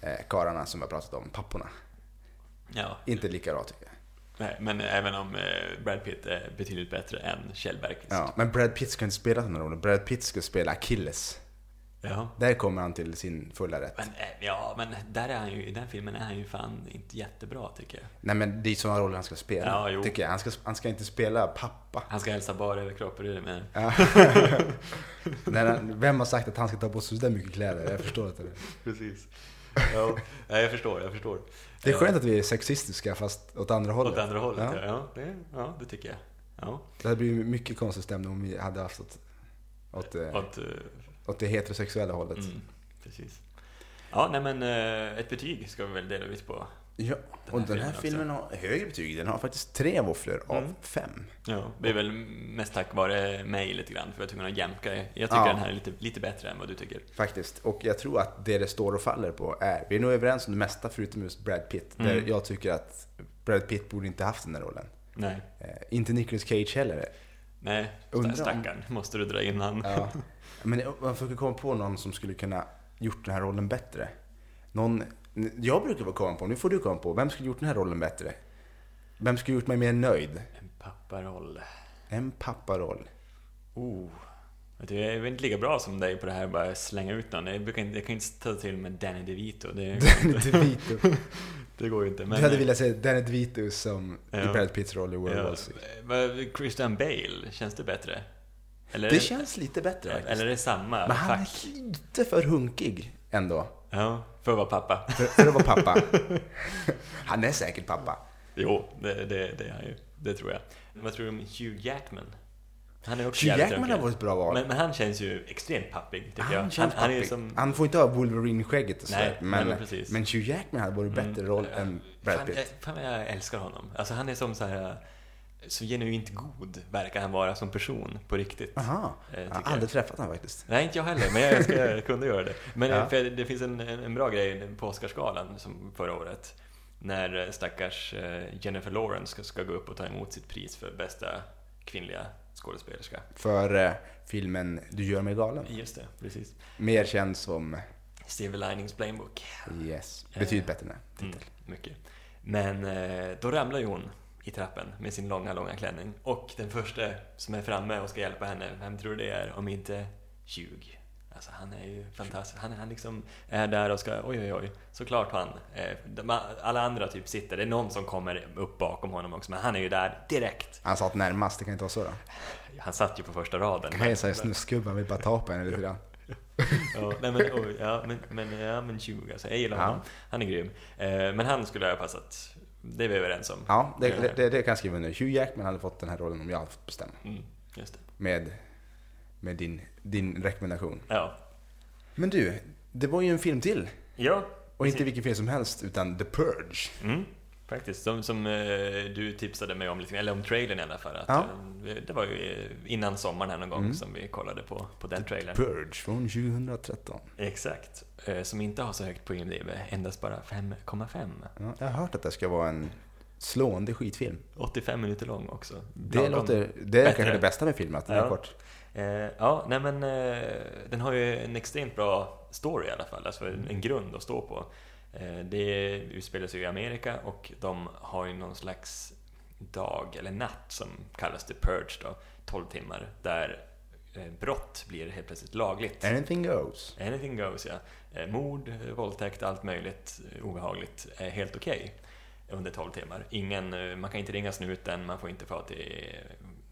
[SPEAKER 1] Eh, karlarna som jag pratat om, papporna,
[SPEAKER 2] ja.
[SPEAKER 1] inte lika bra tycker jag.
[SPEAKER 2] Men även om eh, Brad Pitt är betydligt bättre än Kjell Bergqvist.
[SPEAKER 1] Ja, men Brad Pitt ska inte spela sådana roller. Brad Pitt ska spela Achilles.
[SPEAKER 2] Ja.
[SPEAKER 1] Där kommer han till sin fulla rätt.
[SPEAKER 2] Men, eh, ja, men där är han ju, i den filmen är han ju fan inte jättebra tycker jag.
[SPEAKER 1] Nej men det är sådana roller han ska spela.
[SPEAKER 2] Ja, jo.
[SPEAKER 1] tycker jag. Han, ska, han ska inte spela pappa.
[SPEAKER 2] Han ska hälsa bara över kroppen, det med?
[SPEAKER 1] Ja. Vem har sagt att han ska ta på sig så där mycket kläder? Jag förstår inte det.
[SPEAKER 2] Precis. Ja, nej, jag förstår, jag förstår.
[SPEAKER 1] Det är skönt att vi är sexistiska fast åt andra hållet.
[SPEAKER 2] Åt andra hållet,
[SPEAKER 1] Ja.
[SPEAKER 2] ja. Det, ja, det tycker jag. Ja.
[SPEAKER 1] Det hade blivit mycket konstig stämning om vi hade haft åt, åt, eh,
[SPEAKER 2] Att, eh,
[SPEAKER 1] åt det heterosexuella hållet.
[SPEAKER 2] mm, precis. Ja, nej men eh, ett betyg ska vi väl dela ut på.
[SPEAKER 1] Ja,
[SPEAKER 2] Den
[SPEAKER 1] och den här
[SPEAKER 2] filmen
[SPEAKER 1] filmen har högre betyg. Den har faktiskt tre våfflor av
[SPEAKER 2] Mm.
[SPEAKER 1] fem.
[SPEAKER 2] Ja, det är väl mest tack vare mig lite grann, för jag tvungen att jämka. Jag tycker
[SPEAKER 1] Ja.
[SPEAKER 2] den här är lite, lite bättre än vad du tycker.
[SPEAKER 1] Faktiskt. Och jag tror att det det står och faller på är, vi är nog överens om det mesta förutom just Brad Pitt. Där
[SPEAKER 2] Mm.
[SPEAKER 1] jag tycker att Brad Pitt borde inte haft den där rollen.
[SPEAKER 2] Nej,
[SPEAKER 1] Eh, inte Nicolas Cage heller.
[SPEAKER 2] nej,
[SPEAKER 1] Undrar om-
[SPEAKER 2] stackarn. Måste du dra in han?
[SPEAKER 1] Ja. Men man försöker komma på någon som skulle kunna gjort den här rollen bättre. Någon, jag brukar väl komma på, nu får du komma på, vem skulle gjort den här rollen bättre? Vem skulle gjort mig mer nöjd?
[SPEAKER 2] En papparoll.
[SPEAKER 1] En papparoll.
[SPEAKER 2] Oh. Du, jag är inte lika bra som dig på det här bara slänga ut någon. Jag, brukar inte, jag kan inte ta till med Danny DeVito.
[SPEAKER 1] Danny DeVito.
[SPEAKER 2] det går ju inte.
[SPEAKER 1] Du hade velat se Danny DeVito som i
[SPEAKER 2] Ja.
[SPEAKER 1] Brad Pitts roll i World
[SPEAKER 2] ja,
[SPEAKER 1] War
[SPEAKER 2] vad- Christian Bale, känns det bättre? Eller,
[SPEAKER 1] Det känns lite bättre faktiskt.
[SPEAKER 2] Eller är det samma
[SPEAKER 1] Men han
[SPEAKER 2] fack?
[SPEAKER 1] är lite för hunkig ändå.
[SPEAKER 2] Ja, för att vara pappa.
[SPEAKER 1] För, för att vara pappa. Han är säkert pappa.
[SPEAKER 2] Jo, det, det, det är han ju. Det tror jag. Vad tror du om Hugh Jackman? Han är också
[SPEAKER 1] Hugh Jackman har varit ett bra val.
[SPEAKER 2] Men, men han känns ju extremt pappig, tycker jag.
[SPEAKER 1] han känns
[SPEAKER 2] han, han är
[SPEAKER 1] pappig.
[SPEAKER 2] som...
[SPEAKER 1] Han får inte ha Wolverine-skägget och sådär.
[SPEAKER 2] nej,
[SPEAKER 1] Men,
[SPEAKER 2] men precis.
[SPEAKER 1] men Hugh Jackman hade varit bättre roll
[SPEAKER 2] Mm.
[SPEAKER 1] än Brad
[SPEAKER 2] Fan,
[SPEAKER 1] Pitt.
[SPEAKER 2] jag, fan jag älskar honom. Alltså han är som så här så genuint god verkar han vara som person på riktigt.
[SPEAKER 1] Aha,
[SPEAKER 2] Eh,
[SPEAKER 1] jag har aldrig träffat honom faktiskt.
[SPEAKER 2] Nej, inte jag heller, men jag, ska, jag kunde göra det. Men
[SPEAKER 1] Ja.
[SPEAKER 2] för det finns en, en, bra grej på Oscarsgalan som förra året. När eh, stackars eh, Jennifer Lawrence ska, ska gå upp och ta emot sitt pris för bästa kvinnliga skådespelerska.
[SPEAKER 1] För eh, filmen Du gör mig galen.
[SPEAKER 2] Just det, precis.
[SPEAKER 1] Mer känd som
[SPEAKER 2] Silver Linings Playbook.
[SPEAKER 1] Yes. Betydligt
[SPEAKER 2] Eh,
[SPEAKER 1] bättre än den
[SPEAKER 2] Mm,
[SPEAKER 1] titel.
[SPEAKER 2] mycket. Men eh, då ramlar ju hon i trappen med sin långa, långa klänning. Och den första som är framme och ska hjälpa henne, vem tror du det är om inte Hugh? Alltså han är ju fantastisk. Han, han liksom är där och ska, oj oj oj, såklart han. Eh, alla andra typ sitter, det är någon som kommer upp bakom honom också, men han är ju där direkt.
[SPEAKER 1] Han satt närmast, det kan inte vara så då.
[SPEAKER 2] Han satt ju på första raden.
[SPEAKER 1] Kan jag säga snuskgubben vill bara ta på henne lite grann.
[SPEAKER 2] Ja, nej, men, oj, ja, men, men, ja, men 20 alltså. Jag gillar
[SPEAKER 1] Ja.
[SPEAKER 2] honom. Han är grym. Eh, men han skulle ha passat. Det är vi överens om.
[SPEAKER 1] Ja, det, det, det, det kan jag skriva under. Hugh Jackman hade fått den här rollen om jag hade fått bestämma.
[SPEAKER 2] Mm, just det.
[SPEAKER 1] Med, med din, din rekommendation.
[SPEAKER 2] Ja.
[SPEAKER 1] Men du, det var ju en film till.
[SPEAKER 2] Ja.
[SPEAKER 1] Och inte vilken film som helst, utan The Purge.
[SPEAKER 2] Mm, faktiskt. Som, som eh, du tipsade mig om, lite, eller om trailern i alla fall. Att,
[SPEAKER 1] Ja.
[SPEAKER 2] eh, det var ju eh, innan sommaren här någon gång
[SPEAKER 1] Mm.
[SPEAKER 2] som vi kollade på, på den trailern.
[SPEAKER 1] Purge från 2013.
[SPEAKER 2] Exakt. Som inte har så högt på IMDB, endast bara 5,5.
[SPEAKER 1] Ja, jag har hört att det ska vara en slående skitfilm.
[SPEAKER 2] 85 minuter lång också.
[SPEAKER 1] Det, låter, det är
[SPEAKER 2] bättre.
[SPEAKER 1] kanske det bästa med filmen, att den är
[SPEAKER 2] Ja.
[SPEAKER 1] kort.
[SPEAKER 2] Eh, ja, nej men den har ju en extremt bra story i alla fall, alltså en grund att stå på. Eh, det utspelar sig i Amerika och de har ju någon slags dag eller natt som kallas The Purge då, 12 timmar, där eh, brott blir helt plötsligt lagligt.
[SPEAKER 1] Anything goes.
[SPEAKER 2] Anything goes, ja. Eh, Mord, våldtäkt, allt möjligt eh, obehagligt är helt okej under 12 timmar. Ingen, man kan inte ringa snuten, man får inte få till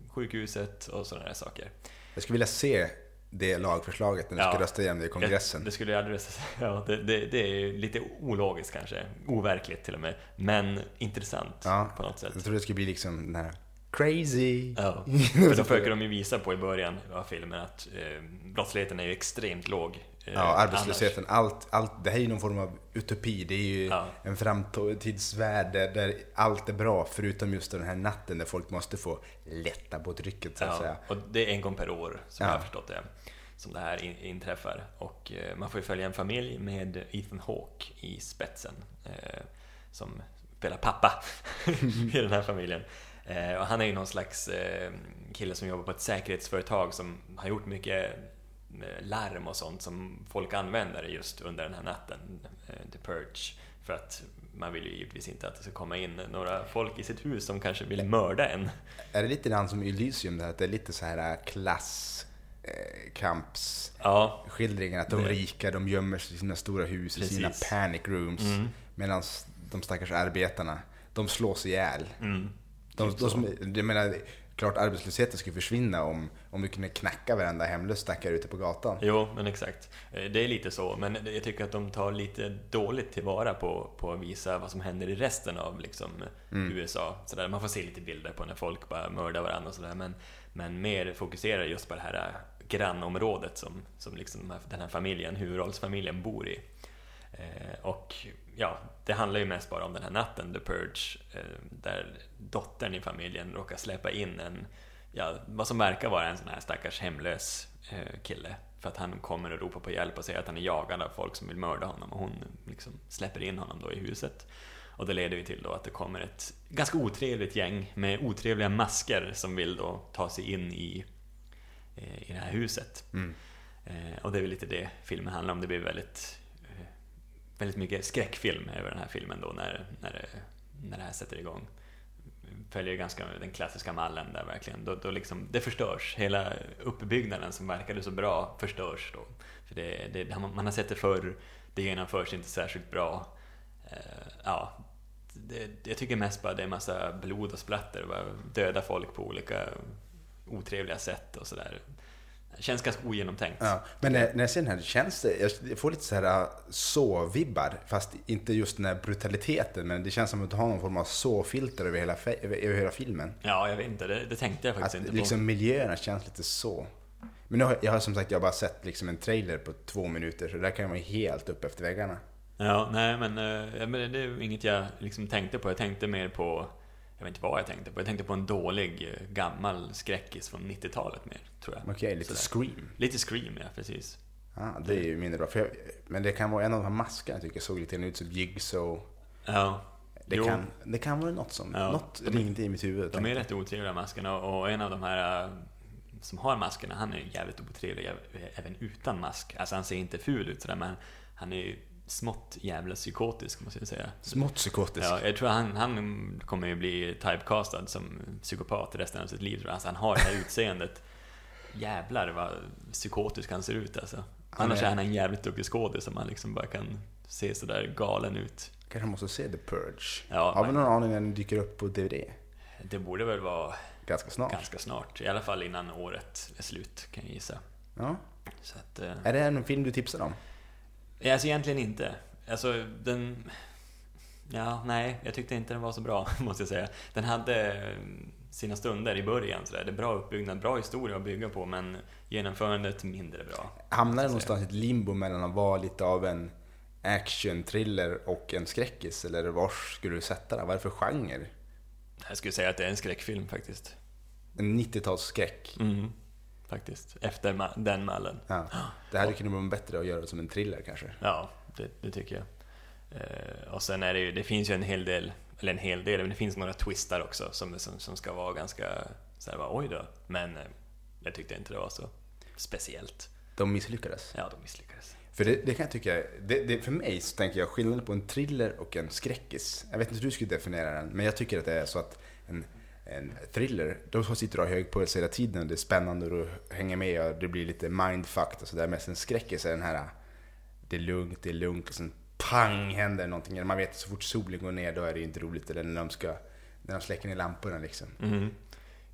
[SPEAKER 2] sjukhuset och sådana där saker.
[SPEAKER 1] Jag skulle vilja se det lagförslaget när du
[SPEAKER 2] Ja.
[SPEAKER 1] ska rösta igenom det i kongressen.
[SPEAKER 2] Det, skulle jag aldrig ja, det, det, det är lite ologiskt kanske, overkligt till och med, men intressant
[SPEAKER 1] Ja.
[SPEAKER 2] på något sätt.
[SPEAKER 1] Jag tror det skulle bli liksom den här crazy.
[SPEAKER 2] Ja, för då försöker de ju visa på i början av filmen att eh, brottsligheten är ju extremt låg. eh,
[SPEAKER 1] Ja, arbetslösheten, allt, allt, det här är ju någon form av utopi. Det är ju
[SPEAKER 2] Ja.
[SPEAKER 1] en framtidsvärld där, där allt är bra, förutom just den här natten där folk måste få lätta på trycket så att
[SPEAKER 2] Ja,
[SPEAKER 1] säga.
[SPEAKER 2] och det är en gång per år, som
[SPEAKER 1] Ja.
[SPEAKER 2] jag har förstått det, som det här inträffar. Och eh, man får ju följa en familj med Ethan Hawke i spetsen, eh, som spelar pappa i den här familjen. Eh, och han är ju någon slags kille som jobbar på ett säkerhetsföretag som har gjort mycket larm och sånt som folk använder just under den här natten, The Purge. För att man vill ju givetvis inte att det ska komma in några folk i sitt hus som kanske vill mörda en.
[SPEAKER 1] Är det lite grann som Elysium, där, att det är lite så här klass eh, kamps
[SPEAKER 2] Ja,
[SPEAKER 1] att de
[SPEAKER 2] Det-
[SPEAKER 1] rika de gömmer sig i sina stora hus, i sina panic rooms.
[SPEAKER 2] Mm.
[SPEAKER 1] Medan de stackars arbetarna, de slås ihjäl.
[SPEAKER 2] mm.
[SPEAKER 1] De,
[SPEAKER 2] Typ
[SPEAKER 1] de som, jag menar, klart arbetslösheten skulle försvinna om, om vi kunde knacka varenda hemlös stackare ute på gatan.
[SPEAKER 2] Jo, men exakt. Eh, Det är lite så, men jag tycker att de tar lite dåligt tillvara på, på att visa vad som händer i resten av liksom, USA. Så där, man får se lite bilder på när folk bara mördar varandra och sådär, men, men mer fokuserar just på det här eh, grannområdet som, som liksom den här familjen, huvudrollsfamiljen, bor i. Eh, och ja, det handlar ju mest bara om den här natten, The Purge, eh, där dottern i familjen råkar släppa in en, ja, vad som verkar vara en sån här stackars hemlös eh, kille. För att han kommer och ropar på hjälp och säger att han är jagad av folk som vill mörda honom och hon liksom släpper in honom då i huset. Och det leder ju till då att det kommer ett ganska otrevligt gäng med otrevliga masker som vill då ta sig in i, i det här huset.
[SPEAKER 1] Mm.
[SPEAKER 2] Eh, och det är väl lite det filmen handlar om. Det blir väldigt, eh, väldigt mycket skräckfilm över den här filmen då när, när, det, när det här sätter igång. Följer ganska den klassiska mallen där verkligen. Då, då liksom, det förstörs. Hela uppbyggnaden som verkade så bra förstörs då. För det, det, man har sett det förr, det genomförs inte särskilt bra. Eh, ja, det, jag tycker mest bara det är massa blod och splatter bara döda folk på olika otrevliga sätt och sådär. Känns ganska ogenomtänkt.
[SPEAKER 1] Ja, men när, när jag ser den här, känns det, jag får lite så här äh, så-vibbar, fast inte just den här brutaliteten, men det känns som att du har någon form av så-filter över hela, över, hela filmen.
[SPEAKER 2] Ja, jag vet inte. Det, det tänkte jag faktiskt
[SPEAKER 1] Att
[SPEAKER 2] inte på.
[SPEAKER 1] liksom miljöerna känns lite så. Men har, jag har som sagt jag har bara sett liksom en trailer på två minuter, så där kan jag vara helt upp efter väggarna.
[SPEAKER 2] Ja, nej men, eh, men det är inget jag liksom tänkte på. Jag tänkte mer på, jag vet inte vad jag tänkte på. Jag tänkte på en dålig eh, gammal skräckis från 90-talet mer, tror jag.
[SPEAKER 1] Okej, lite
[SPEAKER 2] Sådär.
[SPEAKER 1] Scream.
[SPEAKER 2] Lite Scream, ja precis.
[SPEAKER 1] Ja, det är ju mindre bra. För jag, men det kan vara en av de här maskerna jag tycker såg lite ut som Jigsaw.
[SPEAKER 2] Ja,
[SPEAKER 1] Det
[SPEAKER 2] Jo.
[SPEAKER 1] kan, det kan vara något som,
[SPEAKER 2] Ja,
[SPEAKER 1] något
[SPEAKER 2] de
[SPEAKER 1] ringde i mitt huvud.
[SPEAKER 2] de är rätt otrevliga maskerna och en av de här eh, som har maskerna, han är jävligt otrevlig även utan mask. Alltså han ser inte ful ut sådär, men han är ju smått jävla psykotisk måste jag säga.
[SPEAKER 1] Smått psykotisk.
[SPEAKER 2] Ja, jag tror han, han kommer ju bli typecastad som psykopat resten av sitt liv. tror jag. Alltså, han har det här utseendet. Jävlar vad psykotisk han ser ut alltså.
[SPEAKER 1] Han
[SPEAKER 2] Annars
[SPEAKER 1] är-
[SPEAKER 2] han en jävligt duktig skådis som man liksom bara kan se sådär galen ut.
[SPEAKER 1] Kanske måste se The Purge.
[SPEAKER 2] Ja,
[SPEAKER 1] har vi någon aning när den dyker upp på DVD?
[SPEAKER 2] Det borde väl vara
[SPEAKER 1] Ganska snart.
[SPEAKER 2] ganska snart. I alla fall innan året är slut kan jag gissa.
[SPEAKER 1] Ja.
[SPEAKER 2] Att, eh,
[SPEAKER 1] Är det en film du tipsar om?
[SPEAKER 2] Ja, Alltså egentligen inte. Alltså den... Ja, nej, jag tyckte inte den var så bra, måste jag säga. Den hade eh, sina stunder i början, så där. det är bra uppbyggnad, bra historia att bygga på, men genomförandet mindre bra.
[SPEAKER 1] Hamnar den någonstans i ett limbo mellan att vara lite av en action, thriller och en skräckis? Eller var skulle du sätta den? Vad är det för genre?
[SPEAKER 2] Jag skulle säga att det är en skräckfilm faktiskt.
[SPEAKER 1] En 90-talsskräck?
[SPEAKER 2] Mm, faktiskt. Efter ma- den mallen.
[SPEAKER 1] Ja. Det hade kunnat vara bättre att göra som en thriller kanske.
[SPEAKER 2] Ja, det, det tycker jag. Eh, och sen är det ju, det finns ju en hel del, eller en hel del, men det finns några twistar också som, som, som ska vara ganska så här, bara, oj då. Men eh, jag tyckte inte det var så speciellt.
[SPEAKER 1] De misslyckades.
[SPEAKER 2] Ja, de misslyckades.
[SPEAKER 1] För det, det kan jag tycka, det, det, för mig så tänker jag skillnaden på en thriller och en skräckis. Jag vet inte hur du skulle definiera den, men jag tycker att det är så att en, en thriller, då sitter du och har hög puls hela tiden och det är spännande och du hänger med och det blir lite mindfucked och sådär. Men sen skräckis är den här, det är lugnt, det är lugnt och sen pang händer någonting. Eller man vet att så fort solen går ner då är det inte roligt. Eller när de ska, när de släcker ner lamporna liksom.
[SPEAKER 2] Mm.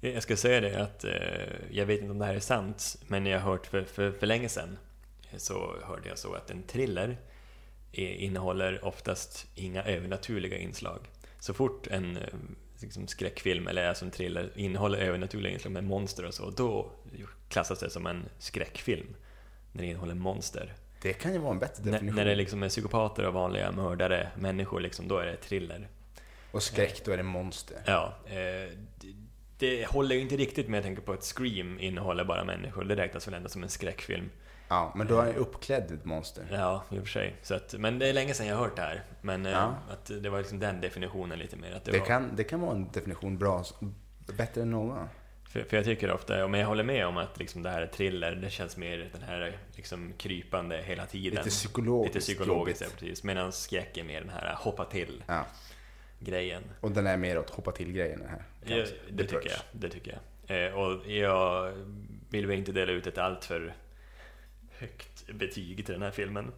[SPEAKER 2] Jag ska säga det att eh, jag vet inte om det här är sant, men jag har hört för, för, för länge sedan eh, så hörde jag så att en thriller eh, innehåller oftast inga övernaturliga inslag. Så fort en liksom skräckfilm eller alltså en thriller innehåller övernaturliga inslag med monster och så, då klassas det som en skräckfilm. När det innehåller monster.
[SPEAKER 1] Det kan ju vara en bättre
[SPEAKER 2] När,
[SPEAKER 1] definition.
[SPEAKER 2] när det liksom är psykopater och vanliga mördare, människor, liksom, då är det thriller.
[SPEAKER 1] Och skräck, då är det monster.
[SPEAKER 2] Ja, eh, det, det håller ju inte riktigt med jag tänker på att Scream innehåller bara människor. Det räknas väl ändå som en skräckfilm.
[SPEAKER 1] Ja, men då är han uppklädd ett monster.
[SPEAKER 2] Ja, i och för sig. Så att, men det är länge sedan jag har hört det här. Men eh,
[SPEAKER 1] Ja.
[SPEAKER 2] att det var liksom den definitionen lite mer. Att det
[SPEAKER 1] Det
[SPEAKER 2] var,
[SPEAKER 1] kan, det kan vara en definition bra, bättre än någon.
[SPEAKER 2] för, för jag tycker ofta, men jag håller med om att liksom det här är thriller, det känns mer den här liksom krypande hela tiden.
[SPEAKER 1] Lite psykologiskt
[SPEAKER 2] Lite psykologiskt, ja, precis. Medan skräck är mer den här hoppa till
[SPEAKER 1] Ja.
[SPEAKER 2] grejen.
[SPEAKER 1] Och den är mer åt hoppa till-grejen här.
[SPEAKER 2] Ja, det tycker jag. Det tycker jag. Eh, och jag vill vi inte dela ut ett alltför högt betyg till den här filmen.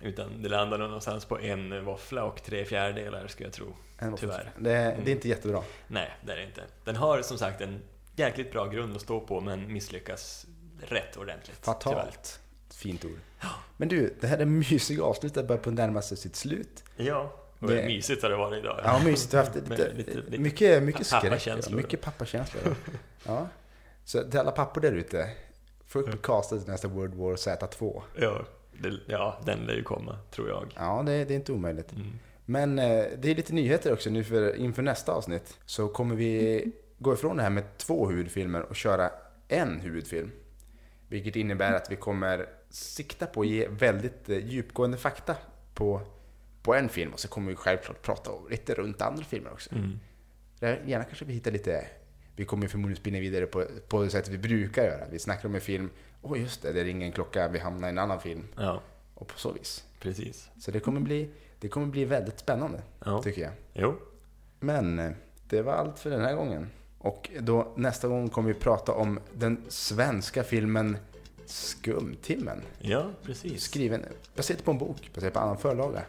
[SPEAKER 2] Utan det landar någonstans på en våffla och tre fjärdedelar skulle jag tro. Tyvärr.
[SPEAKER 1] Det, det är inte jättebra.
[SPEAKER 2] Nej, det är det inte. Den har som sagt en jäkligt bra grund att stå på men misslyckas rätt ordentligt.
[SPEAKER 1] Fatalt. Fint ord. Men du, det här är mysiga avslutet börjar på närma sig sitt slut.
[SPEAKER 2] Ja, och
[SPEAKER 1] Det-
[SPEAKER 2] mysigt har det varit idag.
[SPEAKER 1] Ja, mysigt. Du har haft lite,
[SPEAKER 2] lite-
[SPEAKER 1] mycket, mycket skräck.
[SPEAKER 2] pappakänslor.
[SPEAKER 1] Mycket pappakänslor. Ja. Så till alla pappor där ute. Upp castet nästa World War Z2.
[SPEAKER 2] Ja, det, ja, den lär ju komma, tror jag.
[SPEAKER 1] Ja, det, det är inte omöjligt.
[SPEAKER 2] Mm.
[SPEAKER 1] Men eh, det är lite nyheter också nu för, inför nästa avsnitt. Så kommer vi gå ifrån det här med två huvudfilmer och köra en huvudfilm. Vilket innebär att vi kommer sikta på att ge väldigt eh, djupgående fakta på, på en film. Och så kommer vi självklart prata om lite runt andra filmer också.
[SPEAKER 2] Mm.
[SPEAKER 1] Gärna kanske vi hittar lite, vi kommer förmodligen spinna vidare på, på det sättet vi brukar göra. Vi snackar om en film, åh just det, det ringer en klocka, vi hamnar i en annan film.
[SPEAKER 2] Ja,
[SPEAKER 1] Och på så vis.
[SPEAKER 2] precis.
[SPEAKER 1] Så det kommer bli, det kommer bli väldigt spännande,
[SPEAKER 2] Ja.
[SPEAKER 1] tycker jag.
[SPEAKER 2] Jo,
[SPEAKER 1] Men eh, det var allt för den här gången. Och då nästa gång kommer vi prata om den svenska filmen Skumtimmen.
[SPEAKER 2] ja, precis.
[SPEAKER 1] Skriven, baserat på en bok, baserat på annan förlaga.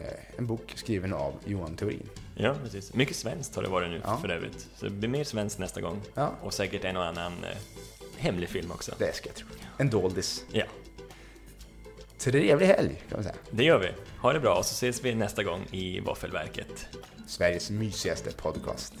[SPEAKER 1] Eh, En bok skriven av Johan Theorin.
[SPEAKER 2] Ja, precis. Mycket svenskt har det varit nu
[SPEAKER 1] Ja.
[SPEAKER 2] för övrigt. Så det blir mer svenskt nästa gång.
[SPEAKER 1] Ja,
[SPEAKER 2] Och säkert en och annan eh, hemlig film också.
[SPEAKER 1] det ska jag tro. En doldis.
[SPEAKER 2] Ja,
[SPEAKER 1] Trevlig helg, kan man säga.
[SPEAKER 2] det gör vi. Ha det bra och så ses vi nästa gång i Våffelverket.
[SPEAKER 1] Sveriges mysigaste podcast.